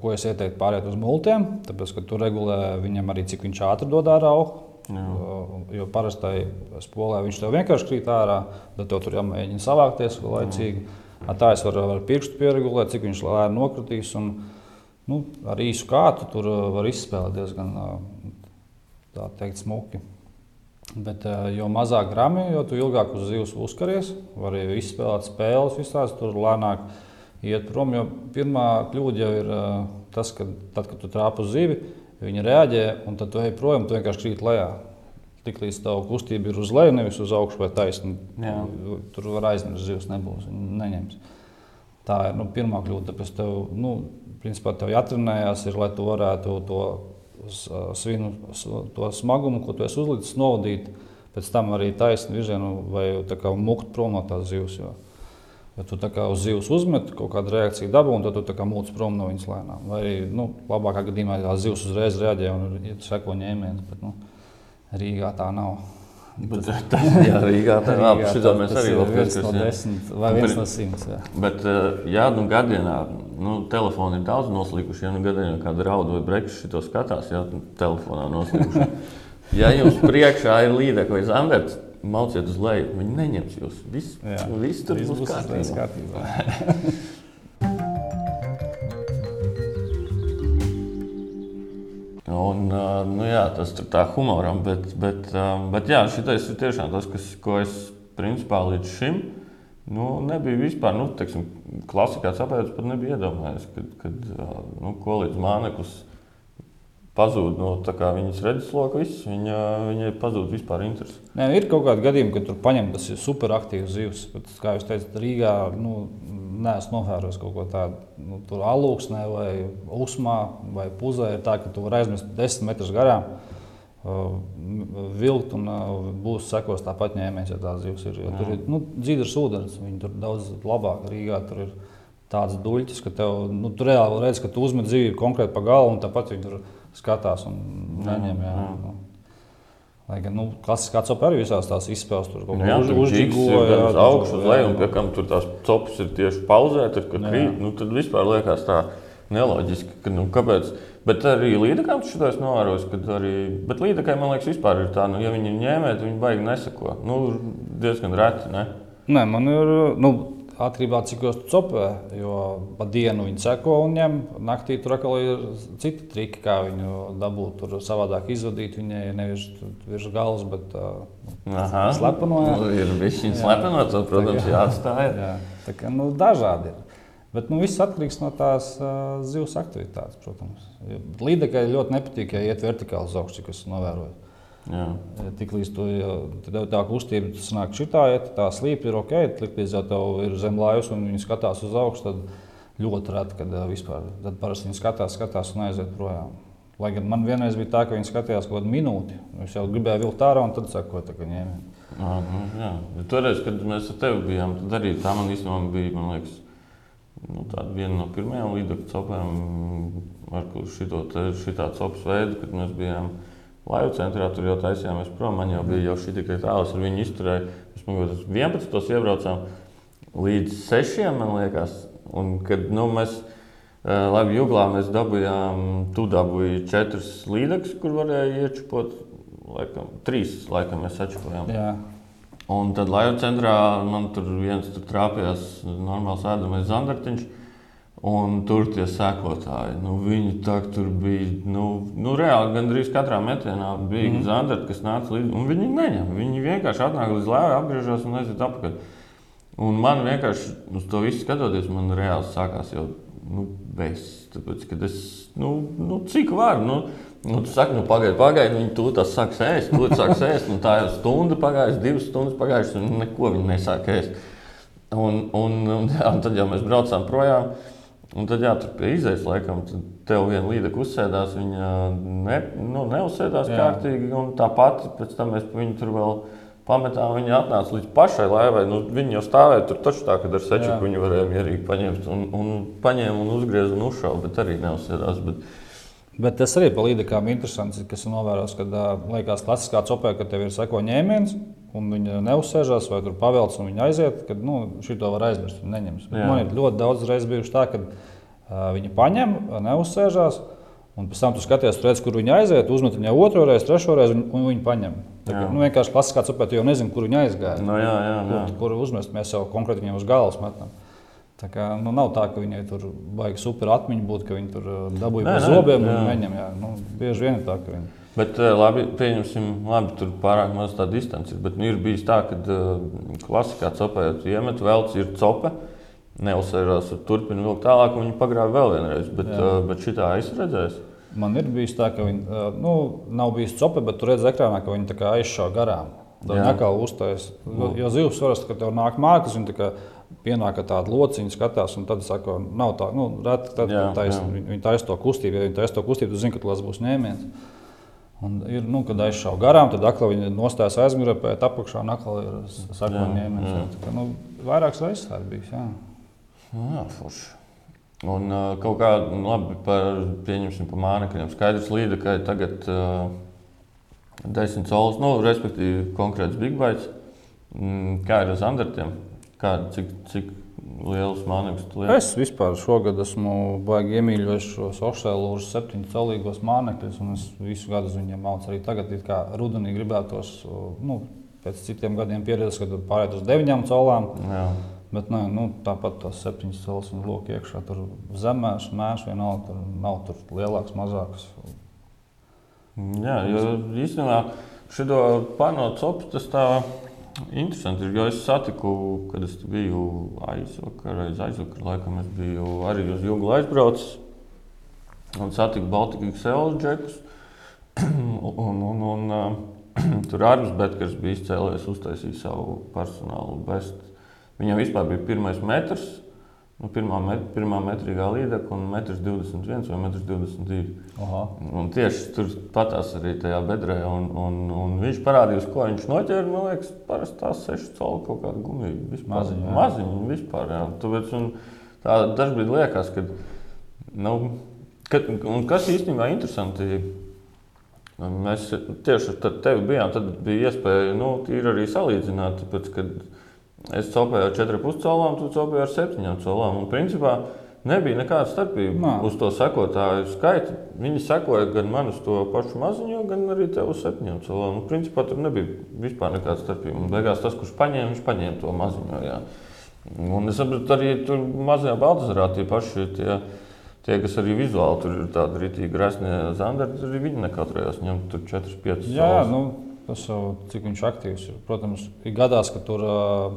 ko es ieteiktu pāriet uz multiem, tāpēc, ka tur regulē viņam arī cik viņš ātri dod ārā augu. Jo parasti spolē viņš tev vienkārši krīt ārā, tad tev tur jāmēģina savākties laicīgi. Jā. Tā es varu ar pirkstu pieregulēt, cik viņš lēni nokritīs. Un, nu, ar īsu kātu tur var izspēlēt diezgan teikt, smuki. Bet, eh, jo mazāk grami, jo ilgāk uz zivs uzkaries, var arī izspēlēt spēles, visās tur lēnāk iet prom. Jo pirmā kļūda jau ir tas, ka tad, kad tu trāpi uz zivi, viņa reaģē, un tad tu ej prom, tu vienkārši krīt lejā. Tiklīdz tā kustība ir uz leju, nevis uz augšu vai taisnu. Tur var aizmirst, zivs nebūs, neņems. Tā ir nu, pirmā kļūda. Tāpēc tev, nu, principā, tev jātrenējās, ir, lai tu varētu to svinu to smagumu, ko tu esi uzlicis, novadīt pēc tam arī taisnu virzienu vai mukt prom no tās zivs. Jo, ja tu uz zivs uzmet kaut kādu reakciju dabu, un tad tu mūc prom no viņas lēnām. Vai arī nu, labākā gadījumā tās zivs uzreiz reaģē un ir seko ņēmiens. Bet, nu, Rīgā tā nav. Bet, tas, jā, Rīgā tā nav. Šitā mēs arī vēl viens no desmit vai viens no simts. Jā, bet, jā nu, gadienā, nu, telefoni ir daudz noslīkuši. Ja nu gadienā kāda rauda vai brekšs šito skatās, jā, telefonā noslīkuši. ja jums priekšā ir līdekļa vai zandarts, malciet uz leju, viņi neņems jūs. Viss, viss tur būs kārtībā. Un, nu, jā, tas ir tā humoram, bet, bet, bet jā, šitais ir tiešām tas, kas, ko es principā līdz šim nu, nebiju vispār, nu, teiksim, klasikā sapēdis, pat nebija iedomājies, kad, kad nu, ko līdz māneklis pazūd no viņas redzesloka, viss, viņa, viņai pazūd vispār interesi. Nē, ir kaut kādi gadījumi, kad tur paņem tas ir superaktīvs zivs, bet, kā jūs teicat, Rīgā nu, neesmu novērojis kaut ko tādu. Nu, tur alūksnē vai usmā vai puzē ir tā, ka tu vari aizmest desmit metrus garām. Uh, vilkt un uh, būs sekos tāpat ņēmējs, ja tās zivs ir. Tur ir nu, dzīves ūdens, viņi tur daudz labāk Rīgā. Tur ir tāds duļķis, ka tev nu, tu reāli redz, ka tu uzmet dzīvi konkrēti pa galvu un tāpat viņi tur skatās un neņem. Jā, jā. Nu. Lai gan nu, klasiskā copa arī visās tās izspēles tur kaut kā uzģīgoja. Uz augšu, uz leju, un pie kam tur tās copas ir tieši pauzētas, kad krīt, nu, tad vispār liekas tā neloģiski, ka nu, kāpēc. Bet arī līdekām tas šitais novērojis, kad arī, bet līdekai, man liekas, vispār ir tā, nu, ja viņi ir ņēmēji, tad viņi baigi nesako. Nu, diezgan reti, ne? Nē, man ir, nu, atkarībā no cik jūs cepē. Jo pa dienu viņi seko un ņem. Naktī tur atkal ir citi triki, kā viņu dabūt. Tur savādāk izvadīt viņai nevis virs galvas, bet uh, slepenojot. Nu, ir bijis viņa slepenot, tad, protams, jāatstāj. Jā, tā kā nu, dažādi ir. Bet nu, viss atkarīgs no tās uh, zivs aktivitātes, protams. Līdekai ļoti nepatīk, ja iet vertikāli uz augšu, kas novērojams. Tiklīdz tu tev tā kustība nāk šitā, ja tā slīpa ir ok, tiklīdz jau tev ir zem lājas un viņi skatās uz augšu, tad ļoti reti, kad vispār. Tad parasti viņi skatās, skatās un aiziet projām. Lai gan man vienreiz bija tā, ka viņi skatījās kaut kādu minūti. Es jau gribēju vilkt ārā un tad sakoju, ka ņēma. Ah, nu, jā, toreiz, kad mēs ar tevi bijām, tad arī tā man īstenībā bija, man liekas, nu, viena no pirmajām līdzekļu copām, ar šito, šitā copas veidu, kad mēs bijām. Laivu centrā tur jau taisījāmies prom. Man jau bija jau šī tikai tāls, ar viņu izturēju. Mēs 11. iebraucām līdz 6. man liekas. Un, kad nu, mēs uh, labi jūglā mēs dabūjām, tu dabūji četras līdzekļus, kur varēja iečupot. Laikam, trīs laikam mēs. Jā. Un tad laivu centrā man tur viens tur trāpījās normāls ēdamais zandartiņš. Un tur tie sekotāji, nu, viņi tur bija. Nu, nu, reāli gandrīz katrā metienā bija mm. zandarti, kas nāca līdzi. Viņi neņem. Viņi vienkārši atnāk līdz lēvai, apgriežas un aiziet atpakaļ. Un man vienkārši uz to visu skatoties, man reāli sākās jau nu, bez. Tāpēc, es, nu, nu, cik var? Nu, nu, tu saki, nu, pagaidi, pagaidi, viņi tur tas sāks ēst, tur sāks ēst. Nu, tā jau stunda pagājusi, divas stundas pagājušas, un neko viņi nesāk ēst. Un, un, un, jā, un tad jau mēs braucām projām. Un tad, jā, tur pie izējas laikam, tev viena līnija uzsēdās, viņa ne, nu, neuzsēdās jā. kārtīgi. Tāpat pēc tam mēs viņu tur vēl pametām. Viņa atnāca līdz pašai laivai. Nu, viņa jau stāvēja tur taču tā, ka ar seču viņu varēja mierīgi paņemt. Un, un paņēma un uzgrieza un uzšāva, bet arī neuzsēdās. Bet... Bet tas arī par līdekām interesants, kas ir novērojams, kad liekas klasiskā copē, ka tev ir seko ņēmiens, un viņi neuzsēžās vai tur pavelc un viņi aiziet, tad nu, šito var aizmirst. Man ir ļoti daudz reizes bijuši tā, ka uh, viņi paņem, neuzsēžās. Un pēc tam tu skaties, redz, kur viņi aiziet, uzmet viņai otro reizi, trešo reizi, un, un viņi paņem. Tā, kā, nu, vienkārši klasiskā cepē, tu jau nezini, kur viņi aizgāja. No, jā, jā, jā. Kur, kur uzmest, mēs jau konkrēti viņiem uz galvas metam. Tā kā, nu, nav tā, ka viņai tur baigi super atmiņa būt, ka viņi tur dabūja pa zobiem un viņam. Jā. Nu, bieži vien ir tā, ka viņi. Bet, labi, pieņemsim, labi, tur pārāk maz tā distance ir. Bet nu, ir bijis tā, ka uh, klasikā cepē iemet velc, ir copa. Neuzsverās, turpina vilkt tālāk, un viņi pagrāba vēl vienreiz. Bet, Jā. uh, bet šitā es redzēju. Man ir bijis tā, ka viņi nu, nav bijis copa, bet tur redzēja ekrānā, ka viņi aizšāva garām. Tā kā uzstājas. Nu. Jo zivs parasti, kad tev nāk mākslinieks, viņi kā pienāk tāda lociņa, skatās, un tad saka, nav tā, nu, reti, tad, jā, tais, jā. viņi taisa to kustību. Ja viņi taisa to kustību, tad zina, ka tas būs ņēmiens. Un ir, nu, kad aizšāva garām, tad atkal viņi nostājas aizmugurē, pēc apakšā un atkal ir sakojums. Nu, vairākas reizes tā ir bijis. Jā, jā forši. Un uh, kaut kā nu, labi par, pieņemsim, par mānekļiem. Skaidrs, līdzi, ka tagad uh, desmit solis, nu, respektīvi konkrēts big bites. Mm, kā ir ar zandartiem? Kā, cik, cik liels mākslinieks. Es vispār šogad esmu baigi iemīļojis šos ošēlūžus, septiņus celīgos mākslinieks, un es visu gadu viņiem mācu. Arī tagad, kā rudenī, gribētos nu, pēc citiem gadiem pieredzēt, kad pārējāt uz deviņām celām. Jā. Bet nē, nu, tāpat tās septiņas cēlus un loki iekšā. Tur zemē, mēslu vienalga, tur nav tur lielāks, mazāks. Jā, jo īstenībā šo panākt copu Interesanti, jo es satiku, kad es biju aizvakar, aiz aizvakar, laikam es biju arī uz Jūgu aizbraucis un satiku Baltiku Excel džekus. un, un, un, uh, tur Arvis Betkers bija izcēlējis, uztaisīja savu personālu bestu. Viņam vispār bija pirmais metrs, Nu, pirmā, met, pirmā metrīgā līnija un 1,21 vai 1,22 m. Un tieši tur patās arī tajā bedrē. Un, un, un viņš parādīja, uz ko viņš noķēra. Man liekas, parasti tās 6 colu kaut kāda gumija. Maziņa. Maziņa vispār. Jā. Tāpēc, tā dažkārt liekas, ka. Nu, kad, kas īstenībā ir interesanti, mēs tieši ar tevi bijām, tad bija iespēja nu, arī salīdzināt. Tāpēc, kad, Es copēju ar 4,5 colām, tu copēji ar 7 colām. Un, principā, nebija nekāda starpība Nā. uz to sekotāju skaitu. Viņi sekoja gan man uz to pašu maziņu, gan arī tev uz 7 colām. Un, principā, tur nebija vispār nekāda starpība. Un, beigās tas, kurš paņēma, viņš paņēma to maziņu. Jā. Un es saprotu, arī tur mazajā Baltazarā tie paši. Tie, Tie, kas arī vizuāli tur ir tādi rītīgi graznie zandari, arī viņi nekautrējās ņemt tur 4, 5 Jā, nu, tas jau cik viņš aktīvs ir. Protams, ir gadās, ka tur uh,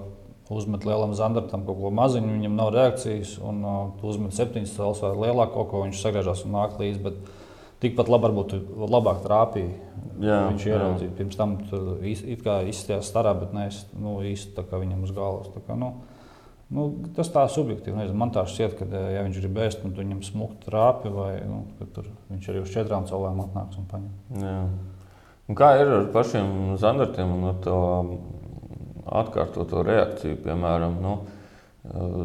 uzmet lielam zandartam kaut ko maziņu, viņam nav reakcijas, un uh, tu uzmet septiņas cēlus vai lielāku kaut ko, viņš sagriežas un nāk līdzi. Bet tikpat labi varbūt labāk trāpīja. Jā, viņš ieraudzīja. Pirms tam it kā izskatījās starā, bet ne nu, īsti tā kā viņam uz galvas. Kā, nu, Nu, tas tā subjektīvi. Nezinu, man tā šķiet, ka, ja viņš grib ēst, tad viņam smūgi trāpi, vai nu, tur viņš arī uz četrām cilvēkiem atnāks un paņem. Un kā ir ar pašiem zandartiem un ar to atkārtoto reakciju, piemēram, nu, eh,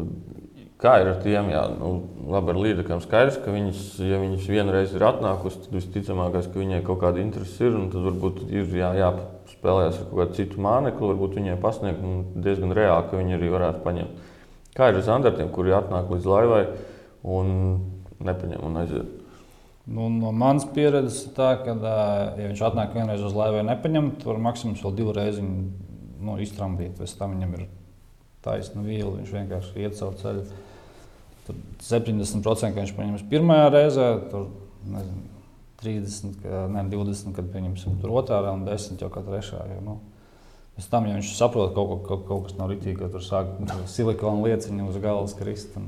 kā ir ar tiem, jā, nu, labi, ar līdzekļiem skaidrs, ka viņas, ja viņas vienreiz ir atnākusi, tad visticamākais, ka viņai kaut kāda interese ir, un tad varbūt ir jā, jāspēlējas ar kaut kādu citu mānekli, varbūt viņai pasniegt diezgan reāli, ka viņi arī varētu paņemt. Kā ir ar zandartiem, kuri atnāk līdz laivai un nepaņem un aiziet? Nu, no manas pieredzes tā, ka, ja viņš atnāk vienreiz uz laivu, nepaņem, tad maksimums vēl divreiz viņu nu, iztrambīt. Pēc tam viņam ir taisna viela, viņš vienkārši iet savu ceļu. Tur 70% viņš paņems pirmajā reizē, tur nezinu, 30, ka, ne, 20, kad pieņemsim tur otrā un 10 jau kā trešā. Jo, nu, Pēc tam, ja viņš saprot, ka kaut, kaut, kaut kas nav rītīgi, ka tur sāk silikona lieciņa uz galvas krist. Un,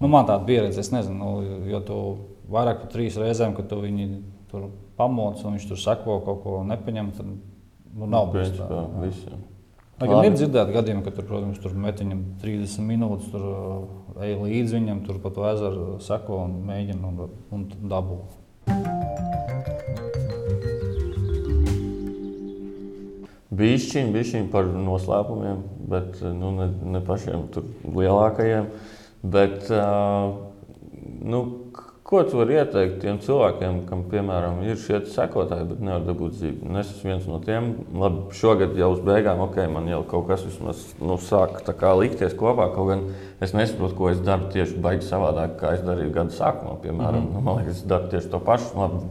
nu, man tāda pieredze, es nezinu, nu, jo tu vairāk par trīs reizēm, kad tu viņu tur pamoc un viņš tur seko kaut ko nepaņem, tad Nu, nav bijis tā. Visiem. Gan ir dzirdēti gadījumi, ka tur, protams, tur metiņam 30 minūtes, tur uh, ej līdzi viņam, tur pa to ezeru seko un mēģina un, un dabū. Bišķiņi, bišķiņi par noslēpumiem, bet nu, ne, ne pašiem lielākajiem. Bet, uh, nu, Ko tu vari ieteikt tiem cilvēkiem, kam, piemēram, ir šie sekotāji, bet nevar dabūt zīmi? Nu, es esmu viens no tiem. Labi, šogad jau uz beigām, ok, man jau kaut kas vismaz nu, sāk likties kopā. Kaut gan es nesaprotu, ko es daru tieši baigi savādāk, kā es darīju gada sākumā. Piemēram, mm -hmm. man liekas, es daru tieši to pašu. Labi,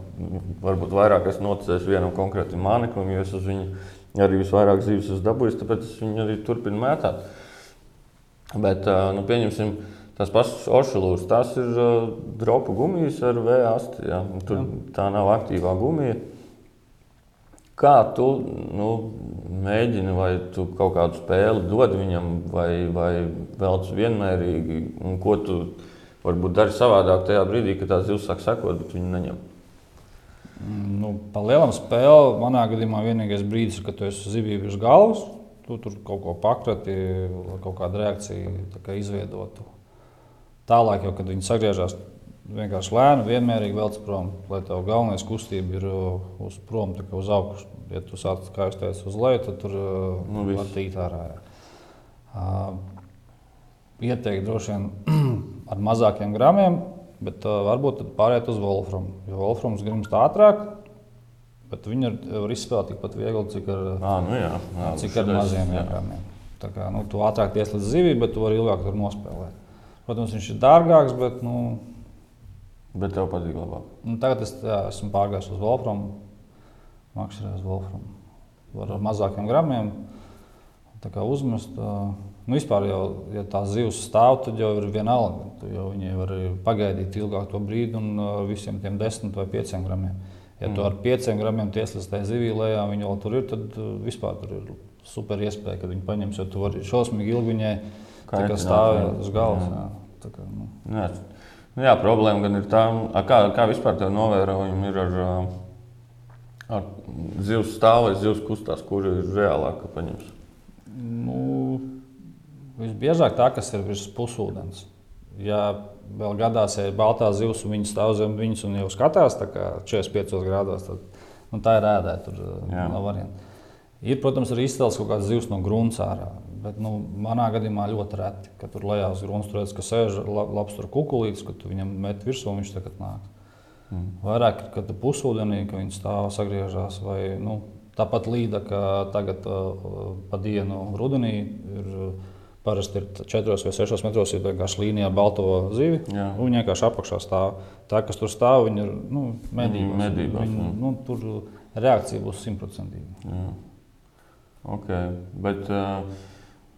varbūt vairāk es noticēju vienam konkrētam māneklim, jo es uz viņu arī visvairāk zīves esmu dabūjis, tāpēc es viņu arī turpinu mētāt. Bet, nu, pieņemsim, Tas pats ošulūrs, tas ir uh, dropu gumijas ar V8. Ja? Tur jā. tā nav aktīvā gumija. Kā tu nu, mēģini, vai tu kaut kādu spēli dod viņam, vai, vai velc vienmērīgi, un ko tu varbūt dari savādāk tajā brīdī, kad tā zivs sāk sekot, bet viņi neņem? Nu, pa lielam spēlēm manā gadījumā vienīgais brīdis, kad tu esi zivīgi virs galvas, tu tur kaut ko pakrati, kaut kāda reakcija kā izveidotu. Tālāk, jau, kad viņi sagriežas, vienkārši lēni, vienmērīgi velc prom, lai tev galvenais kustība ir uh, uz prom, uz augšu. Ja tu sāc, kā jau teicu, uz leju, tad tur uh, nu, var tīt ārā. Uh, ieteikt droši vien ar mazākiem gramiem, bet uh, varbūt pāriet uz Wolframu. Jo Wolframs grimst ātrāk, bet viņi var izspēlēt tikpat viegli, cik ar, à, nu jā, jā, cik ar maziem gramiem. Tā kā nu, tu ātrāk tiec līdz zivij, bet tu vari ilgāk tur nospēlēt. Protams, viņš ir dārgāks, bet. Nu, bet tev patīk labāk. Nu, tagad es jā, esmu pārgājis uz Wolfram. Maksimāli uz Wolfram. Var ar mazākiem gramiem uzmest. Nu, vispār, jau, ja tā zivs stāv, tad jau ir vienalga. Jau viņi var pagaidīt ilgāku brīdi un visiem tiem 10 vai 5 gramiem. Ja mm. tu ar 5 gramiem tieslēs tajā zivī lejā, viņi vēl tur ir, tad vispār tur ir super iespēja, ka viņi paņems, jo tu vari šausmīgi ilgi viņai Tā kā stāv uz galvas. Jā. Jā, kā, nu. jā. Nu, jā, problēma gan ir tā, kā, kā vispār tā novērojumi ir ar, ar zivs stāvu vai zivs kustās, kur ir reālāk paņems. Nu, visbiežāk tā, kas ir virs pusūdens. ja vēl gadās, ja ir baltā zivs un viņi stāv zem viņas un jau skatās 45 grādos, tad nu, tā ir ēdē. Tur Jā. nav variantu. Ir, protams, arī izcēlts kaut kāds zivs no grunts ārā. Bet nu, manā gadījumā ļoti reti, ka tur lejā uz grunts tur redz, ka sēž labs tur kukurūzs, ka tu viņam met virsū un viņš tagad nāk. Mm. Vairāk, kad tu pusūdenī, ka viņi stāv sagriežās, vai nu, tāpat līda, ka tagad uh, pa dienu rudenī ir. Uh, Parasti ir 4 vai 6 metros, ir vienkārši līnijā balto zivi. Jā. Viņa vienkārši apakšā stāv. Tā, kas tur stāv, viņa ir nu, medībās. medībās viņa, nu, tur reakcija būs simtprocentīga. Okay. Bet,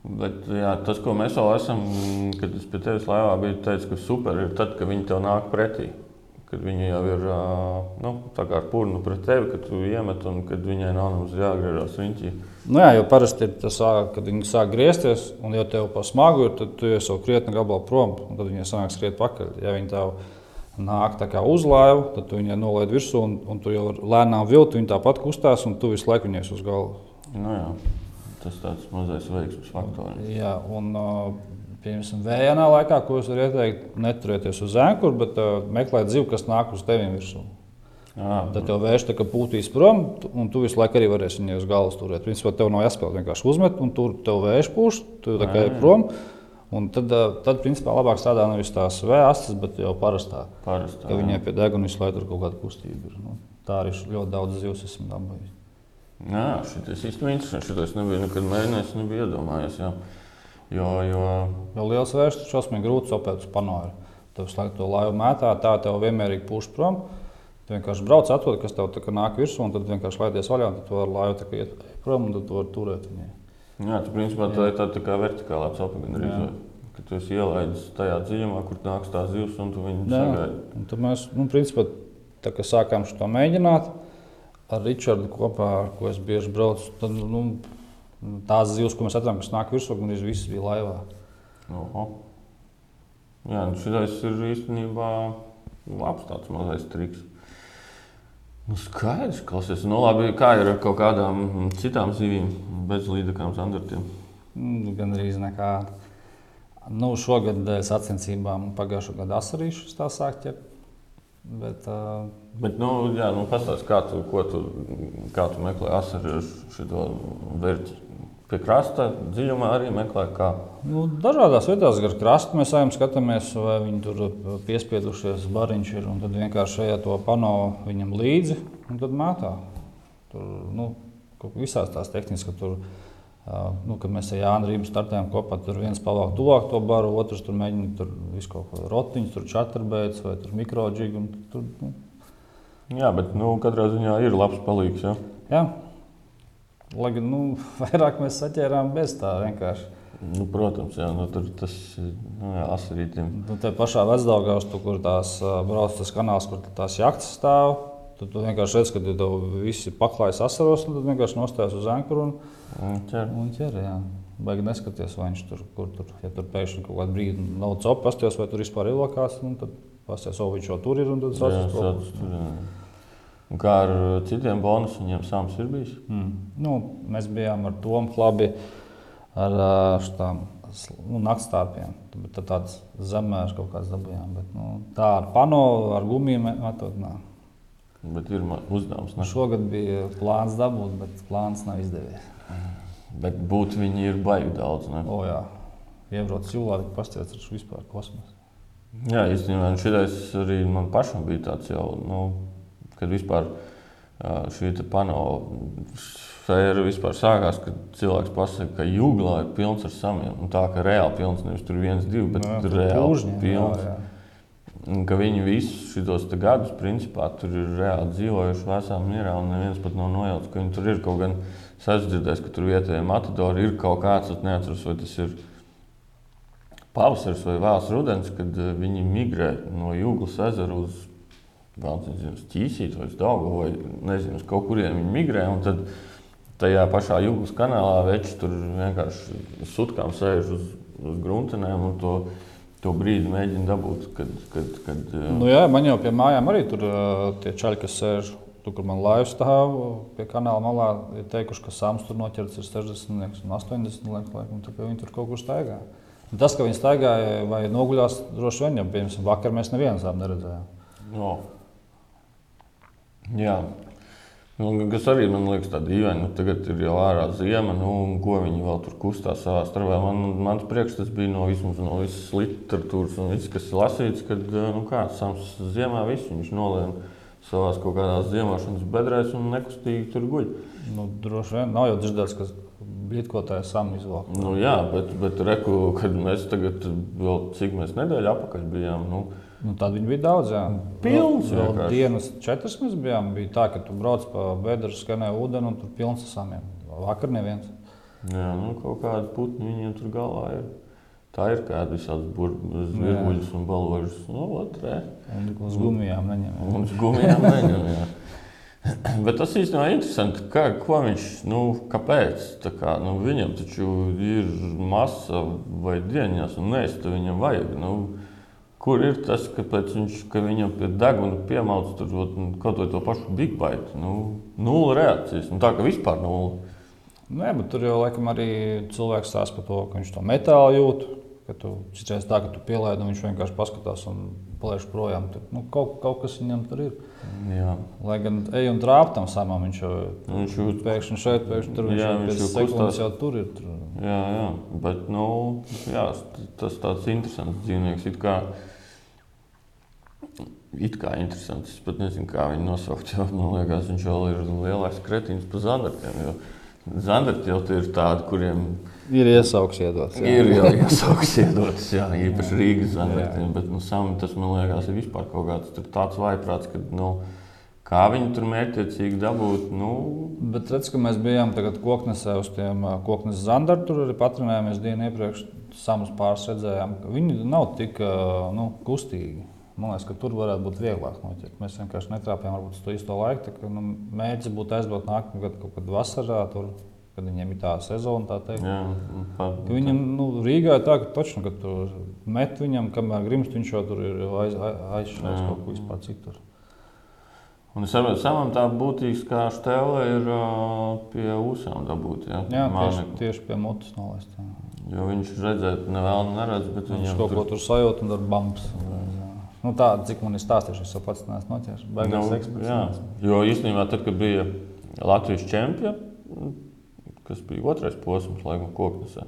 bet jā, tas, ko mēs vēl esam, kad es pie tevis laivā biju teicis, ka super ir tad, kad viņi tev nāk pretī kad viņa jau ir nu, ar pūnu pret tevi, kad tu iemet un kad viņai nav jāgriežas riņķī. Nu jā, jau parasti ir tas, kad viņi sāk griezties, un jau tev pa smagu ir, tad tu jau esmu krietni gabalā prom, un tad viņi sanāk skriet pakaļ. Ja viņi tev nāk uz laivu, tad tu viņai nolaid virsū, un, un tu jau lēnām vilti, viņi tāpat kustās, un tu visu laiku viņai uz galvu. Nu jā, tas tāds mazais veiksmes faktors. Jā, un, Piemēram, vējainā laikā, ko es varu ieteikt, neturēties uz ēkura, bet uh, meklēt zivu, kas nāk uz tevis virsū. Jā, Tad jau vērš tā, pūtīs prom, un tu visu laiku arī varēsi viņu uz galvas turēt. Principā tev nav jāspēlē vienkārši uzmet, un tur tev vērš pūš, tu tā kā ir prom. Un tad, tad principā, labāk strādā nevis tās vēstas, bet jau parastā. parastā ka viņai pie deguna visu laiku ir kaut kāda kustība. Nu, tā arī ļoti daudz zivs esmu dabūjis. Jā, šis īstenībā interesants. Šis nebija nekad mēģinājis, nebija iedomājies. Jā. Jo, jo... jo liels vērš ir šausmīgi grūti sapēt uz panoju. Tev slēgt to laivu mētā, tā tev vienmērīgi pūš prom. Tu vienkārši brauc, atrod, kas tev nāk virsū, un tad vienkārši laidies vaļā, un tu vari laivu iet prom, un tad tu vari turēt viņu. Jā, tu principā tā ir tāda tā vertikālā cepa gandrīz. Kad tu esi ielaidis tajā dziļumā, kur nāks tās zivs, un tu viņu sagaidi. Tad mēs, nu, principā, tā kā sākām šo mēģināt ar Ričardu kopā, ko es bieži braucu, tad, nu, Tās zivs, ko mēs atradām, kas nāk virsū, gan visas bija laivā. Oho. Jā, nu šis ir īstenībā labs tāds mazais triks. Nu, skaidrs, klausies. Nu, labi, kā ir ar kaut kādām citām zivīm, bez līdzekām standartiem? Nu, gan arī nekā. Nu, šogad sacensībām pagājušā gada asarīšus tā sāk ķert. Bet, uh, Bet, nu, jā, nu, pastāst, kā tu, tu, kā tu meklē asaru šo vērtību? Pie krasta dziļumā arī meklē, kā. Nu, dažādās vietās, gar krastu mēs ejam, skatāmies, vai viņi tur piespiedušies, bariņš ir. Tad vienkārši ejam to pano viņam līdzi un tad mētā. Tur, nu, visās tās tehnikas, ka tur, nu, kad mēs ar Jānu Rību startējām kopā, tur viens pavāk tuvāk to baru, otrs tur mēģina tur visu kaut ko rotiņus, tur čatrbeidz vai tur mikroģīgi. Tur, nu. Jā, bet nu, katrā ziņā ir labs palīgs. Ja? Jā. Lai gan nu, vairāk mēs saķērām bez tā vienkārši. Nu, protams, jā, nu, tur tas nu, asarītiem. Nu, te pašā vecdaugās, tu, kur tās brauc tas kanāls, kur tās jaktas stāv, tad tu vienkārši redz, ka tu visi paklājas asaros, un tad vienkārši nostājas uz ankuru un, un ķer. Un ķer jā. Baigi neskaties, vai viņš tur, kur tur, ja tur pēkšņi kaut kādu brīdi nav copa, pasties, vai tur vispār ir lokās, un tad pasties, o, viņš jau tur ir, un tad sauc uz to. Un kā ar citiem bonusiem, viņiem sāms ir bijis? Mm. Nu, mēs bijām ar Tomu Klabi, ar šitām nu, naktstārpiem. Tad tāds zemērs kaut kāds dabūjām. Bet, nu, tā ar pano, ar gumijiem metot. Nā. Bet ir uzdevums. Ne? Šogad bija plāns dabūt, bet plāns nav izdevies. Bet būt viņi ir baigi daudz. Ne? O, jā. Iebrauc jūlā, viņi pastiprināts ar vispār kosmosu. Jā, īstenībā šis arī man pašam bija tāds jau. Nu, kad vispār šī sfēra vispār sākās, kad cilvēks pasakā, ka jūglā ir pilns ar samiem. Un tā kā reāli pilns, nevis tur viens, divi, bet jā, reāli pūžņi, pilns. Jā, jā. Un ka viņi visus šos gadus, principā, tur ir reāli dzīvojuši vesā mierā, un neviens pat nav nojauts, ka viņi tur ir kaut gan sadzirdējis, ka tur vietējie matadori ir kaut kāds, es neatceros, vai tas ir pavasaris vai vēls rudens, kad viņi migrē no Jūglas ezera uz vēl nezinu, ķīsīt vai dāvā, vai nezinu, uz kaut kurien viņi migrē. Tad tajā pašā jūgas kanālā veči tur vienkārši sutkām sēž uz, uz gruntenēm un to, to brīdi mēģina dabūt. Kad, kad, kad, nu jā, man jau pie mājām arī tur tie čaļi, kas sēž. Tur, kur man laivs stāv pie kanāla malā, ir teikuši, ka sāms tur noķerts ir 60 un 80 liekas, un viņi tur kaut kur staigā. Tas, ka viņi staigāja vai noguļās, droši vien, jo, piemēram, vakar mēs nevienu tādu neredzējām. No. Jā. Nu, kas arī man liekas, tāda dīvaina. Nu, tagad ir jau ārā zima, nu, un ko viņi vēl tur kustās savā starpā. Man, mans priekšstats bija no, vismaz, no visas literatūras un viss, kas lasīts, kad nu, kāds sams ziemā visu viņš nolēma savā kaut kādās ziemošanas bedrēs un nekustīgi tur guļ. Nu, droši vien nav jau dzirdēts, ka blīdkotāji sam izvēlēt. Nu, jā, bet, bet reku, kad mēs tagad vēl cik mēs nedēļu apakaļ bijām. Nu, Nu, tad viņi bija daudz. Jā. Pilns, vēl, vēl vienkārši. dienas četras mēs bijām. Bija tā, ka tu brauc pa bedru, skanēja ūdeni un tur pilns ar samiem. Vakar neviens. jā, nu, kaut kāda putni viņiem tur galvā ir. Tā ir kāda visādi zvirbuļus un balvažus. Nu, otrē. Un uz gumijām neņem. jā. Un uz gumijām neņem. jā. Bet tas īstenībā ir interesanti, kā, ko viņš, nu, kāpēc. Kā, nu, viņam taču ir masa vai dienas, un nē, tas viņam vajag. Nu, kur ir tas, kāpēc viņš, ka viņam pie deguna piemauc tur, nu, kaut vai to pašu Big Bite? Nu, nulle reakcijas. Nu, tā kā vispār nulle. Nē, bet tur jau laikam arī cilvēks stāsta par to, ka viņš to metālu jūt. Ka tu citreiz tā, ka tu pielaidi, un viņš vienkārši paskatās un palaiž projām. Tur, nu, kaut, kaut kas viņam tur ir. Jā. Lai gan ej un trāp tam samam, viņš jau Nu, Viņš jūt, pēkšņi šeit, pēkšņi tur. Jā, jau viņš jau sekundes jau tur ir. Tur. Jā, jā, bet nu, jā, tas tāds interesants dzīvnieks. It kā, it kā interesants. Es pat nezinu, kā viņu nosaukt. Jo, man liekas, viņš vēl ir lielāks kretins par zandartiem. jo Zandarti jau tie ir tādi, kuriem Ir iesauks iedots. jā. ir jau iesauks iedotas, jā, īpaši Rīgas zandartiem. Bet nu, Sami, tas man liekas, ir vispār kaut kāds tāds vaiprāts, ka nu, kā viņi tur mērķiecīgi dabūt. Nu, Bet redz, ka mēs bijām tagad koknesē uz tiem koknes zandariem. Tur arī patronējāmies dienu iepriekš. Samus pāris redzējām, ka viņi nav tik nu, kustīgi. Man liekas, ka tur varētu būt vieglāk noķert. Mēs vienkārši netrāpījām varbūt uz to īsto laiku. Tā, ka, nu, mēģis būtu aizbraukt nākamā gada kaut kad vasarā, tur, kad viņiem ir tā sezona. Tā teikt. jā, pa, Ka Viņam nu, Rīgā ir tā, ka, točnu, ka tu met viņam, kamēr grims, viņš jau tur ir aiz, aizšķēris Jā. kaut ko vispār citur. Un es saprotu, samam tā būtīgākā stēle ir ā, pie ūsām dabūt. Ja? Jā, tieši, tieši pie mutes nolaist. jā. Jo viņš redzēt, nevēl neredz, bet Viņš viņam kaut ko tur tur sajūt un tur bumps. Nu, tā, cik man ir stāstījuši, es jau pats neesmu noķēris. Baigās nav- eksperts. jā. Jo īstenībā, tad, kad bija Latvijas čempions, kas bija otrais posms, laikam, koknesē,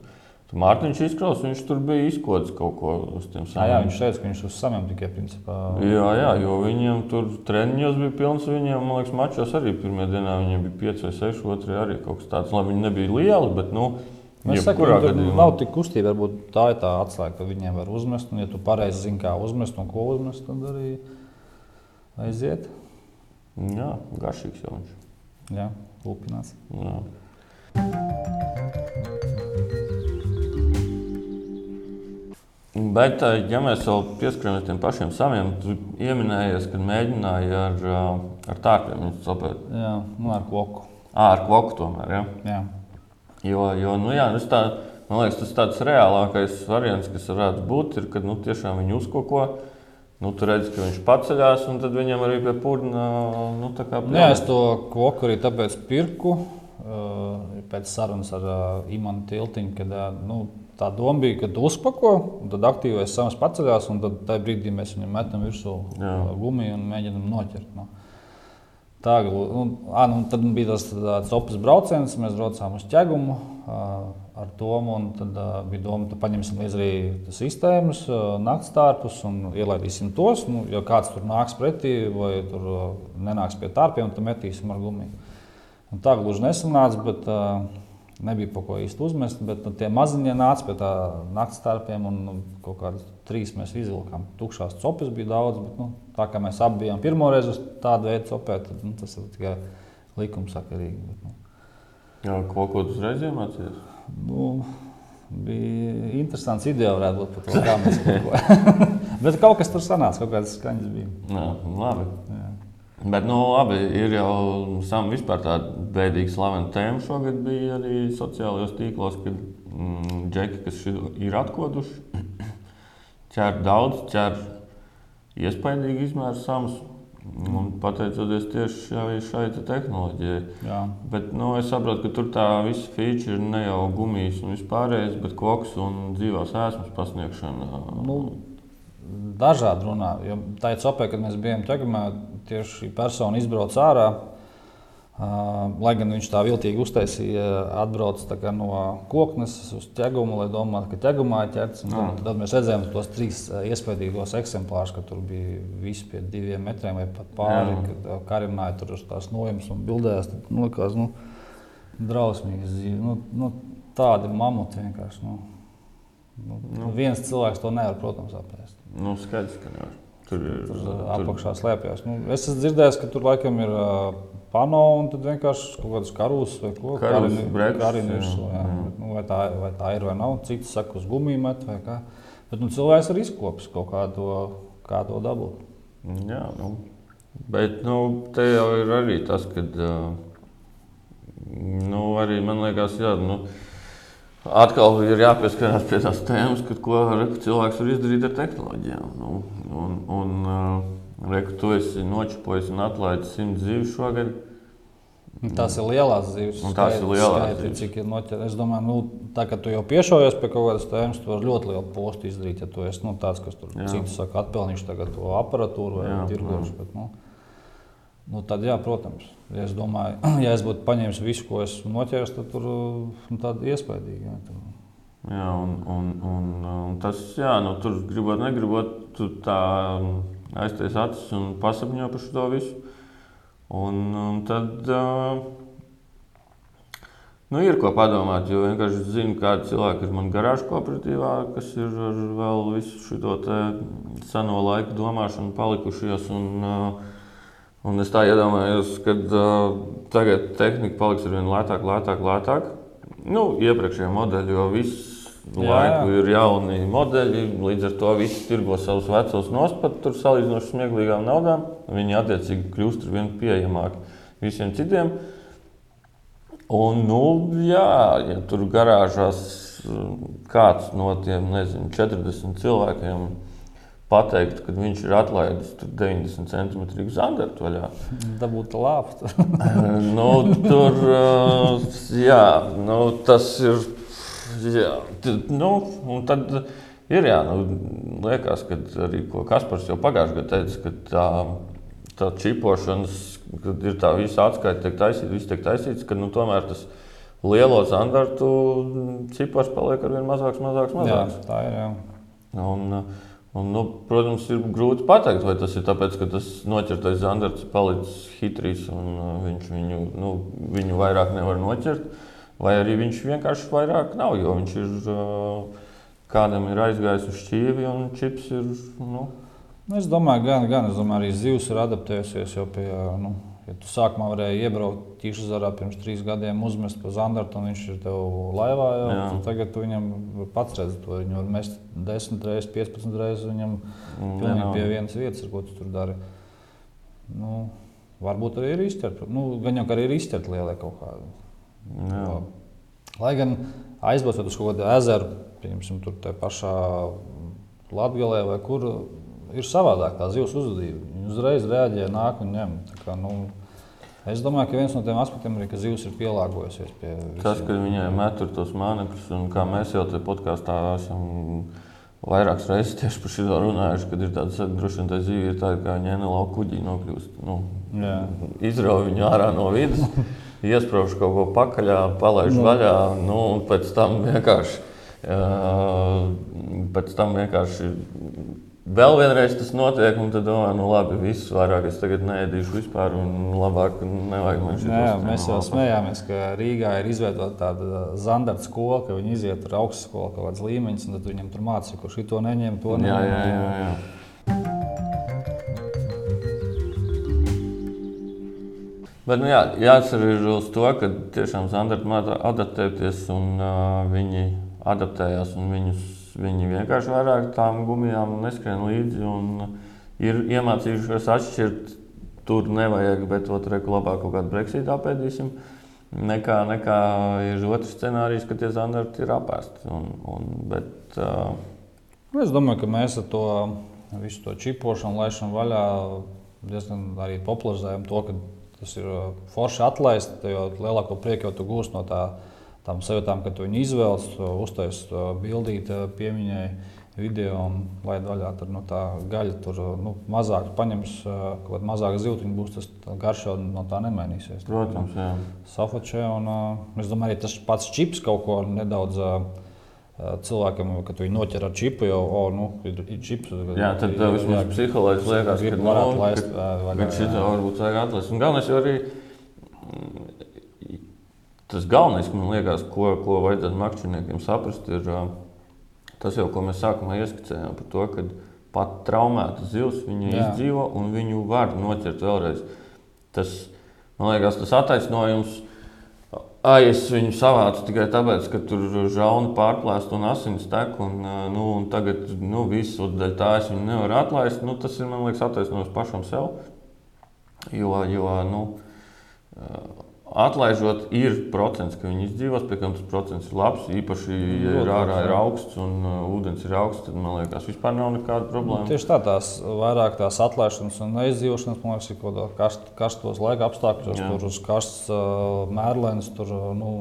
tad Mārtiņš izkraus, viņš tur bija izkodis kaut ko uz tiem Jā, jā, samiem. viņš teica, ka viņš uz samiem tikai principā. Jā, jā, jo viņiem tur treniņos bija pilns. Viņiem, man liekas, mačos arī pirmā dienā viņiem bija 5 vai 6, otrajā arī kaut kas tāds. Lai viņi nebija lieli, bet, nu, Es saku, jebkurā tur gadījumā. nav tik kustība. Varbūt tā ir tā atslēga, ka viņiem var uzmest. Un, ja tu pareizi zini, kā uzmest un ko uzmest, tad arī aiziet. Jā, garšīgs jau viņš. Jā, lupinās. Jā. Bet, eh, ja mēs vēl pieskaramies tiem pašiem saviem, tu pieminējies, ka mēģināji ar, eh, ar tārpiem viņus sapēt. Jā, nu ar koku. Ā, ar koku tomēr. Ja? Jā. Jo, jo nu, jā, tā, man liekas, tas tāds reālākais variants, kas varētu būt, ir, kad nu, tiešām viņi uzkoko. Nu, tu redzi, ka viņš paceļās, un tad viņam arī pie pūļa nu, tā kā Nu, jā, es to koku arī tāpēc pirku. Uh, pēc sarunas ar uh, Imants Tiltiņu, kad uh, nu, tā doma bija, ka uzpako, tad aktīvais samas paceļās, un tad tajā brīdī mēs viņam metam virsū Jā. gumiju un mēģinām noķert. Nu. Tā un, ā, nu, tad bija tas tāds opus brauciens, mēs braucām uz ķegumu ar domu, un tad uh, bija doma, ka paņemsim līdzi arī tas sistēmas, uh, naktstārpus un ielaidīsim tos. Nu, ja kāds tur nāks pretī vai tur uh, nenāks pie tārpiem, tad metīsim ar gumiju. Un tā gluži nesanāca, bet uh, nebija pa ko īsti uzmest. Bet nu, tie maziņie nāca pie tā naktas starpiem, un nu, kaut kādas trīs mēs izvilkām. Tukšās copas bija daudz, bet nu, tā kā mēs abi bijām pirmo reizi uz tādu veidu copē, tad nu, tas ir tikai likumsakarīgi. Bet, nu, Jā, ko, ko tu uzreiz iemācījies? nu, bija interesants ideja, varētu būt par to, kā mēs kaut ko. bet kaut kas tur sanāca, kaut kādas skaņas bija. Jā, labi. Jā. Bet, nu, labi, ir jau sam vispār tāda bēdīga slavena tēma. Šogad bija arī sociālajos tīklos, kad mm, džeki, kas ir atkoduši, ķer daudz, ķer iespaidīgi izmēru samus. Un pateicoties tieši šai, šai te tehnoloģijai. Jā. Bet, nu, es saprotu, ka tur tā visa feature ir ne jau gumijas un vispārējais, bet koks un dzīvās ēsmas pasniegšana. Nu, dažādi runā. Jo tā ir copē, kad mēs bijām ķekamā, tieši šī persona izbrauc ārā. Lai gan viņš tā viltīgi uztaisīja, atbrauc no koknes uz ķegumu, lai domātu, ka ķegumā ir ķerts. Tad, tad mēs redzējām tos trīs iespaidīgos eksemplārus, ka tur bija visi pie diviem metriem vai pat pāri. Kad karināja tur uz tās nojumas un bildēs. Tad, nu, likās, nu, drausmīgi dzīve. Nu, nu, tādi mamuti vienkārši. Nu, nu, nu. Viens cilvēks to nevar, protams, apēst. Nu, skaidrs, ka nevar. Tur ir tur, tur apakšā slēpjas. Nu, es esmu dzirdējis, ka tur laikam ir uh, pano un tad vienkārši kaut kādas karus vai ko tādu virsmu. Nu, vai, tā, vai tā ir vai nav? Citi saka, uz gumiju met vai kā. Bet nu, cilvēks ir izkopis kaut kā to, kā to dabūt. Jā, nu. Bet nu, te jau ir arī tas, ka uh, nu, arī man liekas, jā, nu, atkal ir jāpieskarās pie tās tēmas, kad, ko cilvēks var izdarīt ar tehnoloģijām. Nu, un, un, uh, reku, tu esi nočupojis un atlaidis simts zīves šogad. Tās ir lielās. Un tās skaidri, ir lielās skaidri, zīves. Cik ir noķerts. Es domāju, nu, tā, ka tu jau piešaujies pie kaut kādas tēmas, tu vari ļoti lielu postu izdarīt. Ja tu esi nu, tāds, kas tur citus saka, atpelnīšu to aparatūru vai tirgošu. Bet, nu, Nu, tad, jā, protams, ja es domāju, ja es būtu paņēmis visu, ko esmu noķēris, tad tur nu, tāda iespaidīga. Jā, tur. Jā un, un, un, un tas, jā, nu, tur gribot, negribot, tu tā aiztais acis un pasapņo par šo visu. Un, un tad uh, nu, ir ko padomāt, jo vienkārši zinu, kādi cilvēki ir man garāžu kooperatīvā, kas ir ar vēl visu šo seno laiku domāšanu palikušies. Un, uh, Un es tā iedomājos, ka uh, tagad tehnika paliks ar vien lētāk, lētāk, lētāk. Nu, iepriekšējie modeļi, jo visu jā, laiku jā. ir jauni modeļi, līdz ar to visi tirgo savus vecos nospat tur salīdzinoši smieklīgām naudām. Viņi attiecīgi kļūst ar vien pieejamāki visiem citiem. Un, nu, jā, ja tur garāžās kāds no tiem nezinu, 40 cilvēkiem pateikt, ka viņš ir atlaidis 90 cm zandartu vaļā. Dabūt lāptu. nu, tur, jā, nu, tas ir, jā, nu, un tad ir, jā, nu, liekas, ka arī, Kaspars jau pagājušajā gadā teica, ka tā, tā čipošanas, kad ir tā visa atskaita tiek taisīta, viss tiek taisīts, ka, nu, tomēr tas lielo zandartu cipars paliek ar vien mazāks, mazāks, mazāks. Jā, tā ir, jā. Un, Un, nu, protams, ir grūti pateikt, vai tas ir tāpēc, ka tas noķertais zandarts palicis hitrīs un uh, viņš viņu, nu, viņu vairāk nevar noķert, vai arī viņš vienkārši vairāk nav, jo viņš ir uh, kādam ir aizgājis uz šķīvi un čips ir. Nu. Nu, es domāju, gan, gan es domāju, arī zivs ir adaptējusies jau pie. Nu Ja tu sākumā varēji iebraukt ķīšazarā pirms trīs gadiem, uzmest pa zandartu, un viņš ir tev laivā, jau, tad tagad tu viņam pats redzi to. Viņu var mest 10 reizes, 15 reizes, viņam mm, pilnīgi pie vienas vietas, ko tu tur dari. Nu, varbūt arī ir izķerta. Nu, gan jau arī ir izķerta lielai kaut kāda. Jā. Lai gan aizbraucot uz kādu ezeru, piemēram, tur pašā Latvijā vai kur ir savādāk tā zivs uzvedība. Viņi uzreiz reaģē, nāk un ņem. Kā, nu, es domāju, ka viens no tiem aspektiem ir, ka zivs ir pielāgojusies pie visiem. Tas, ka viņai metur tos mānekļus, un kā mēs jau te podkāstā esam vairākas reizes tieši par šo runājuši, kad ir tāds droši vien tā zīve, ir tāda, kā ņēna lauka kuģi nokļūst. Nu, izrauj viņu ārā no vidas, iesprāž kaut ko pakaļā, palaiž nu. vaļā, nu, un pēc tam vienkārši. Uh, pēc tam vienkārši Vēl vienreiz tas notiek, un tad domāju, nu labi, viss vairāk es tagad neēdīšu vispār, un labāk nevajag man šī tā. Mēs jau smējāmies, ka Rīgā ir izveidota tāda zandarta skola, ka viņi iziet ar augstskolu kaut kādas līmeņus, un tad viņam tur mācīja, kurš to neņem, to neņem. Jā, jā, jā. jā. Bet nu, jā, jāatcerās uz to, ka tiešām zandarta māca adaptēties, un uh, viņi adaptējās un viņus Viņi vienkārši vairāk tām gumijām neskrien līdzi un ir iemācījušies atšķirt. Tur nevajag, bet tur reku labāk kaut kādu Brexit apēdīsim. Nekā, nekā ir otrs scenārijs, ka tie standarti ir apēsti. Un, un, bet, uh... Es domāju, ka mēs ar to visu to čipošanu, laišanu vaļā diezgan arī popularizējam to, ka tas ir forši atlaist, jo lielāko prieku jau tu gūsi no tā, tām sajūtām, ka tu viņu izvēlies, uztaisīt bildīt piemiņai video un laid vaļā. Tur no tā gaļa tur nu, mazāk paņems, kaut kāda mazāka zivtiņa būs, tas garšo no tā nemainīsies. Protams, jā. Safočē, un es domāju, arī tas pats čips kaut ko nedaudz. Cilvēkam, kad viņi noķer ar čipu, jau oh, nu, ir, ir čips. Jā, tad tev vismaz psiholoģiski liekas, ka no, varētu laist. Ka šī varbūt vajag atlaist. Un galvenais jau arī tas galvenais, man liekas, ko, ko vajadzētu makšķerniekiem saprast, ir Tas jau, ko mēs sākumā ieskicējām par to, ka pat traumēta zivs viņu Jā. izdzīvo un viņu var noķert vēlreiz. Tas, man liekas, tas attaisnojums. Ai, es viņu savācu tikai tāpēc, ka tur žauni pārplēst un asins tek. Un, nu, un tagad nu, visu dēļ tā es viņu nevaru atlaist. Nu, tas ir man liekas attaisnojums pašam sev. Jo, jo nu, Atlaižot, ir procents, ka viņi izdzīvos, pie kam tas procents ir labs. Īpaši, ja ir ārā ir augsts un uh, ūdens ir augsts, tad man liekas, vispār nav nekāda problēma. Nu, tieši tā, tās vairāk tās atlaišanas un neizdzīvošanas, man liekas, ir kaut kādā karst, karstos laika apstākļos, Jā. tur uz karsts uh, mērlēns, tur uh, nu,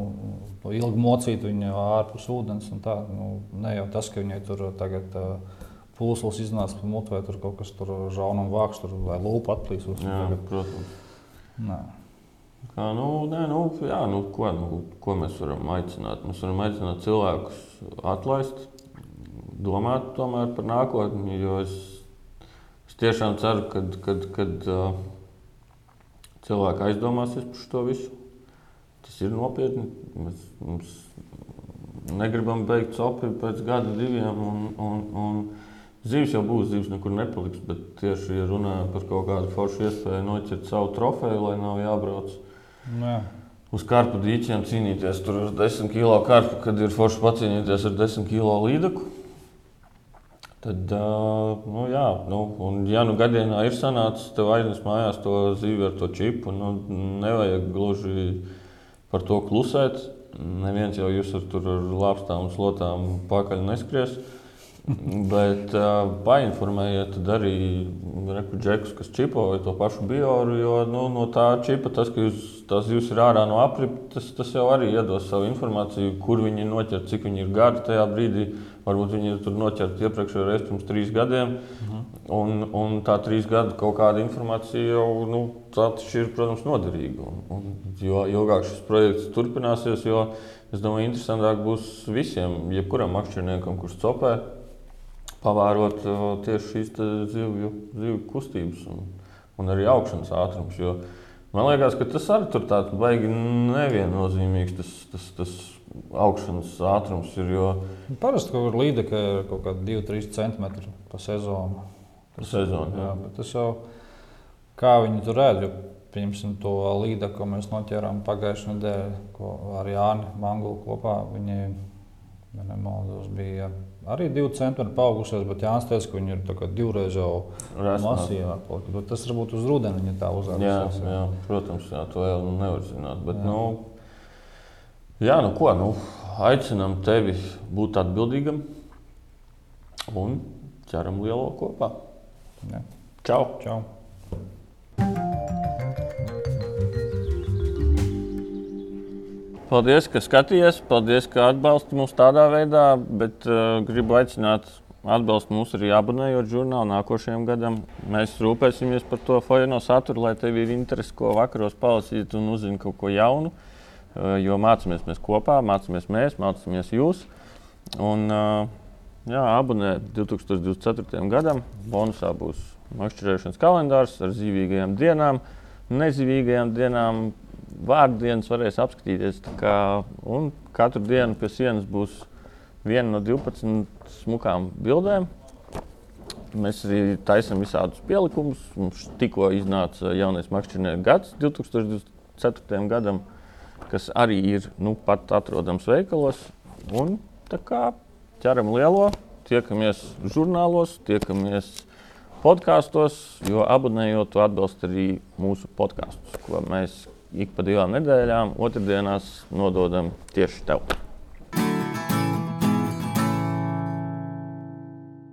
ilgi mocīt viņu ārpus ūdens. Tā, nu, ne jau tas, ka viņai tur tagad. Uh, Pūslis iznāca pa mutu, vai tur kaut kas tur žaunam vāks, tur, vai lūpa atplīsus. Jā, protams. Nē. Kā, nu, nē, nu, jā, nu, ko, nu, ko mēs varam aicināt? Mēs varam aicināt cilvēkus atlaist, domāt par nākotni. Es, es tiešām ceru, ka kad, kad, uh, cilvēki aizdomāsies par šo visu. Tas ir nopietni. Mēs, mēs negribam beigt copi pēc gada, diviem. Un, un, un Zīves jau būs, zīves nekur nepaliks. Bet tieši ja runājot par kaut kādu foršu iespēju noķert savu trofeju, lai nav jābrauc Jā. Uz karpu dīķiem cīnīties tur ar 10 kg karpu, kad ir forši pacīnīties ar 10 kg līdaku. Tad, nu, jā, nu, un, ja nu gadienā ir sanācis, tev aiznes mājās to zīvi ar to čipu, nu, nevajag gluži par to klusēt. Neviens jau jūs ar, ar lāpstām un slotām pakaļ neskries. Bet uh, painformējiet arī rekurģekus, kas čipo vai to pašu bioru, jo nu, no tā čipa tas, ka jūs, tās jūs ir ārā no aprites, tas, tas jau arī iedos savu informāciju, kur viņi ir noķerti, cik viņi ir gari tajā brīdī. Varbūt viņi ir tur noķerti iepriekšējā reizē pirms trīs gadiem. Mhm. Un, un tā trīs gadu kaut kāda informācija jau nu, ir, protams, noderīga. Un, un, jo ilgāk šis projekts turpināsies, jo es domāju, interesantāk būs visiem, jebkuram makšķerniekam, kurš copē pavērot tieši šīs zivju, zivju kustības un, un arī augšanas ātrums. Jo, man liekas, ka tas arī tur tāds baigi neviennozīmīgs. Tas, tas, tas augšanas ātrums ir. Jo... Parasti kaut kur līdeka ir kaut kādi 2-3 centimetri pa sezonu. Tas, sezonu, jā. Jā, tas jau kā viņi tur redz. Pieņemsim to līniju, ko mēs noķērām pagājušajā nedēļā, ko ar Jāni Mangulu kopā. Viņi, nemaldos, bija arī divi centimetri paaugušies, bet Jānis teica, ka viņi ir divreiz jau masīvāki. Tas varbūt uz rudeni viņa tā uzrādījās. Jā, jā, protams, jā, to jau nevar zināt. Bet, jā. Nu, jā, nu ko, nu, aicinām tevi būt atbildīgam un ķeram lielo kopā. Jā. Čau! Čau. Paldies, ka skatījies, paldies, ka atbalsti mūs tādā veidā, bet uh, gribu aicināt atbalstu mūs arī abonējot žurnālu nākošajam gadam. Mēs rūpēsimies par to fojeno saturu, lai tev ir interesi, ko vakaros palasīt un uzzināt kaut ko jaunu. Uh, jo mācāmies mēs kopā, mācāmies mēs, mācāmies jūs. Un, uh, jā, abonē 2024. gadam. Bonusā būs makšķerēšanas kalendārs ar zīvīgajām dienām, nezīvīgajām dienām vārdienas varēs apskatīties. Kā, katru dienu pie sienas būs viena no 12 smukām bildēm. Mēs arī taisām visādus pielikumus. Mums tikko iznāca jaunais makšķernieku gads 2024. gadam, kas arī ir nu, pat atrodams veikalos. Un, kā ķeram lielo, tiekamies žurnālos, tiekamies podkāstos, jo abonējot, atbalsta arī mūsu podkāstus, ko mēs ik pa divām nedēļām, otrdienās nododam tieši tev.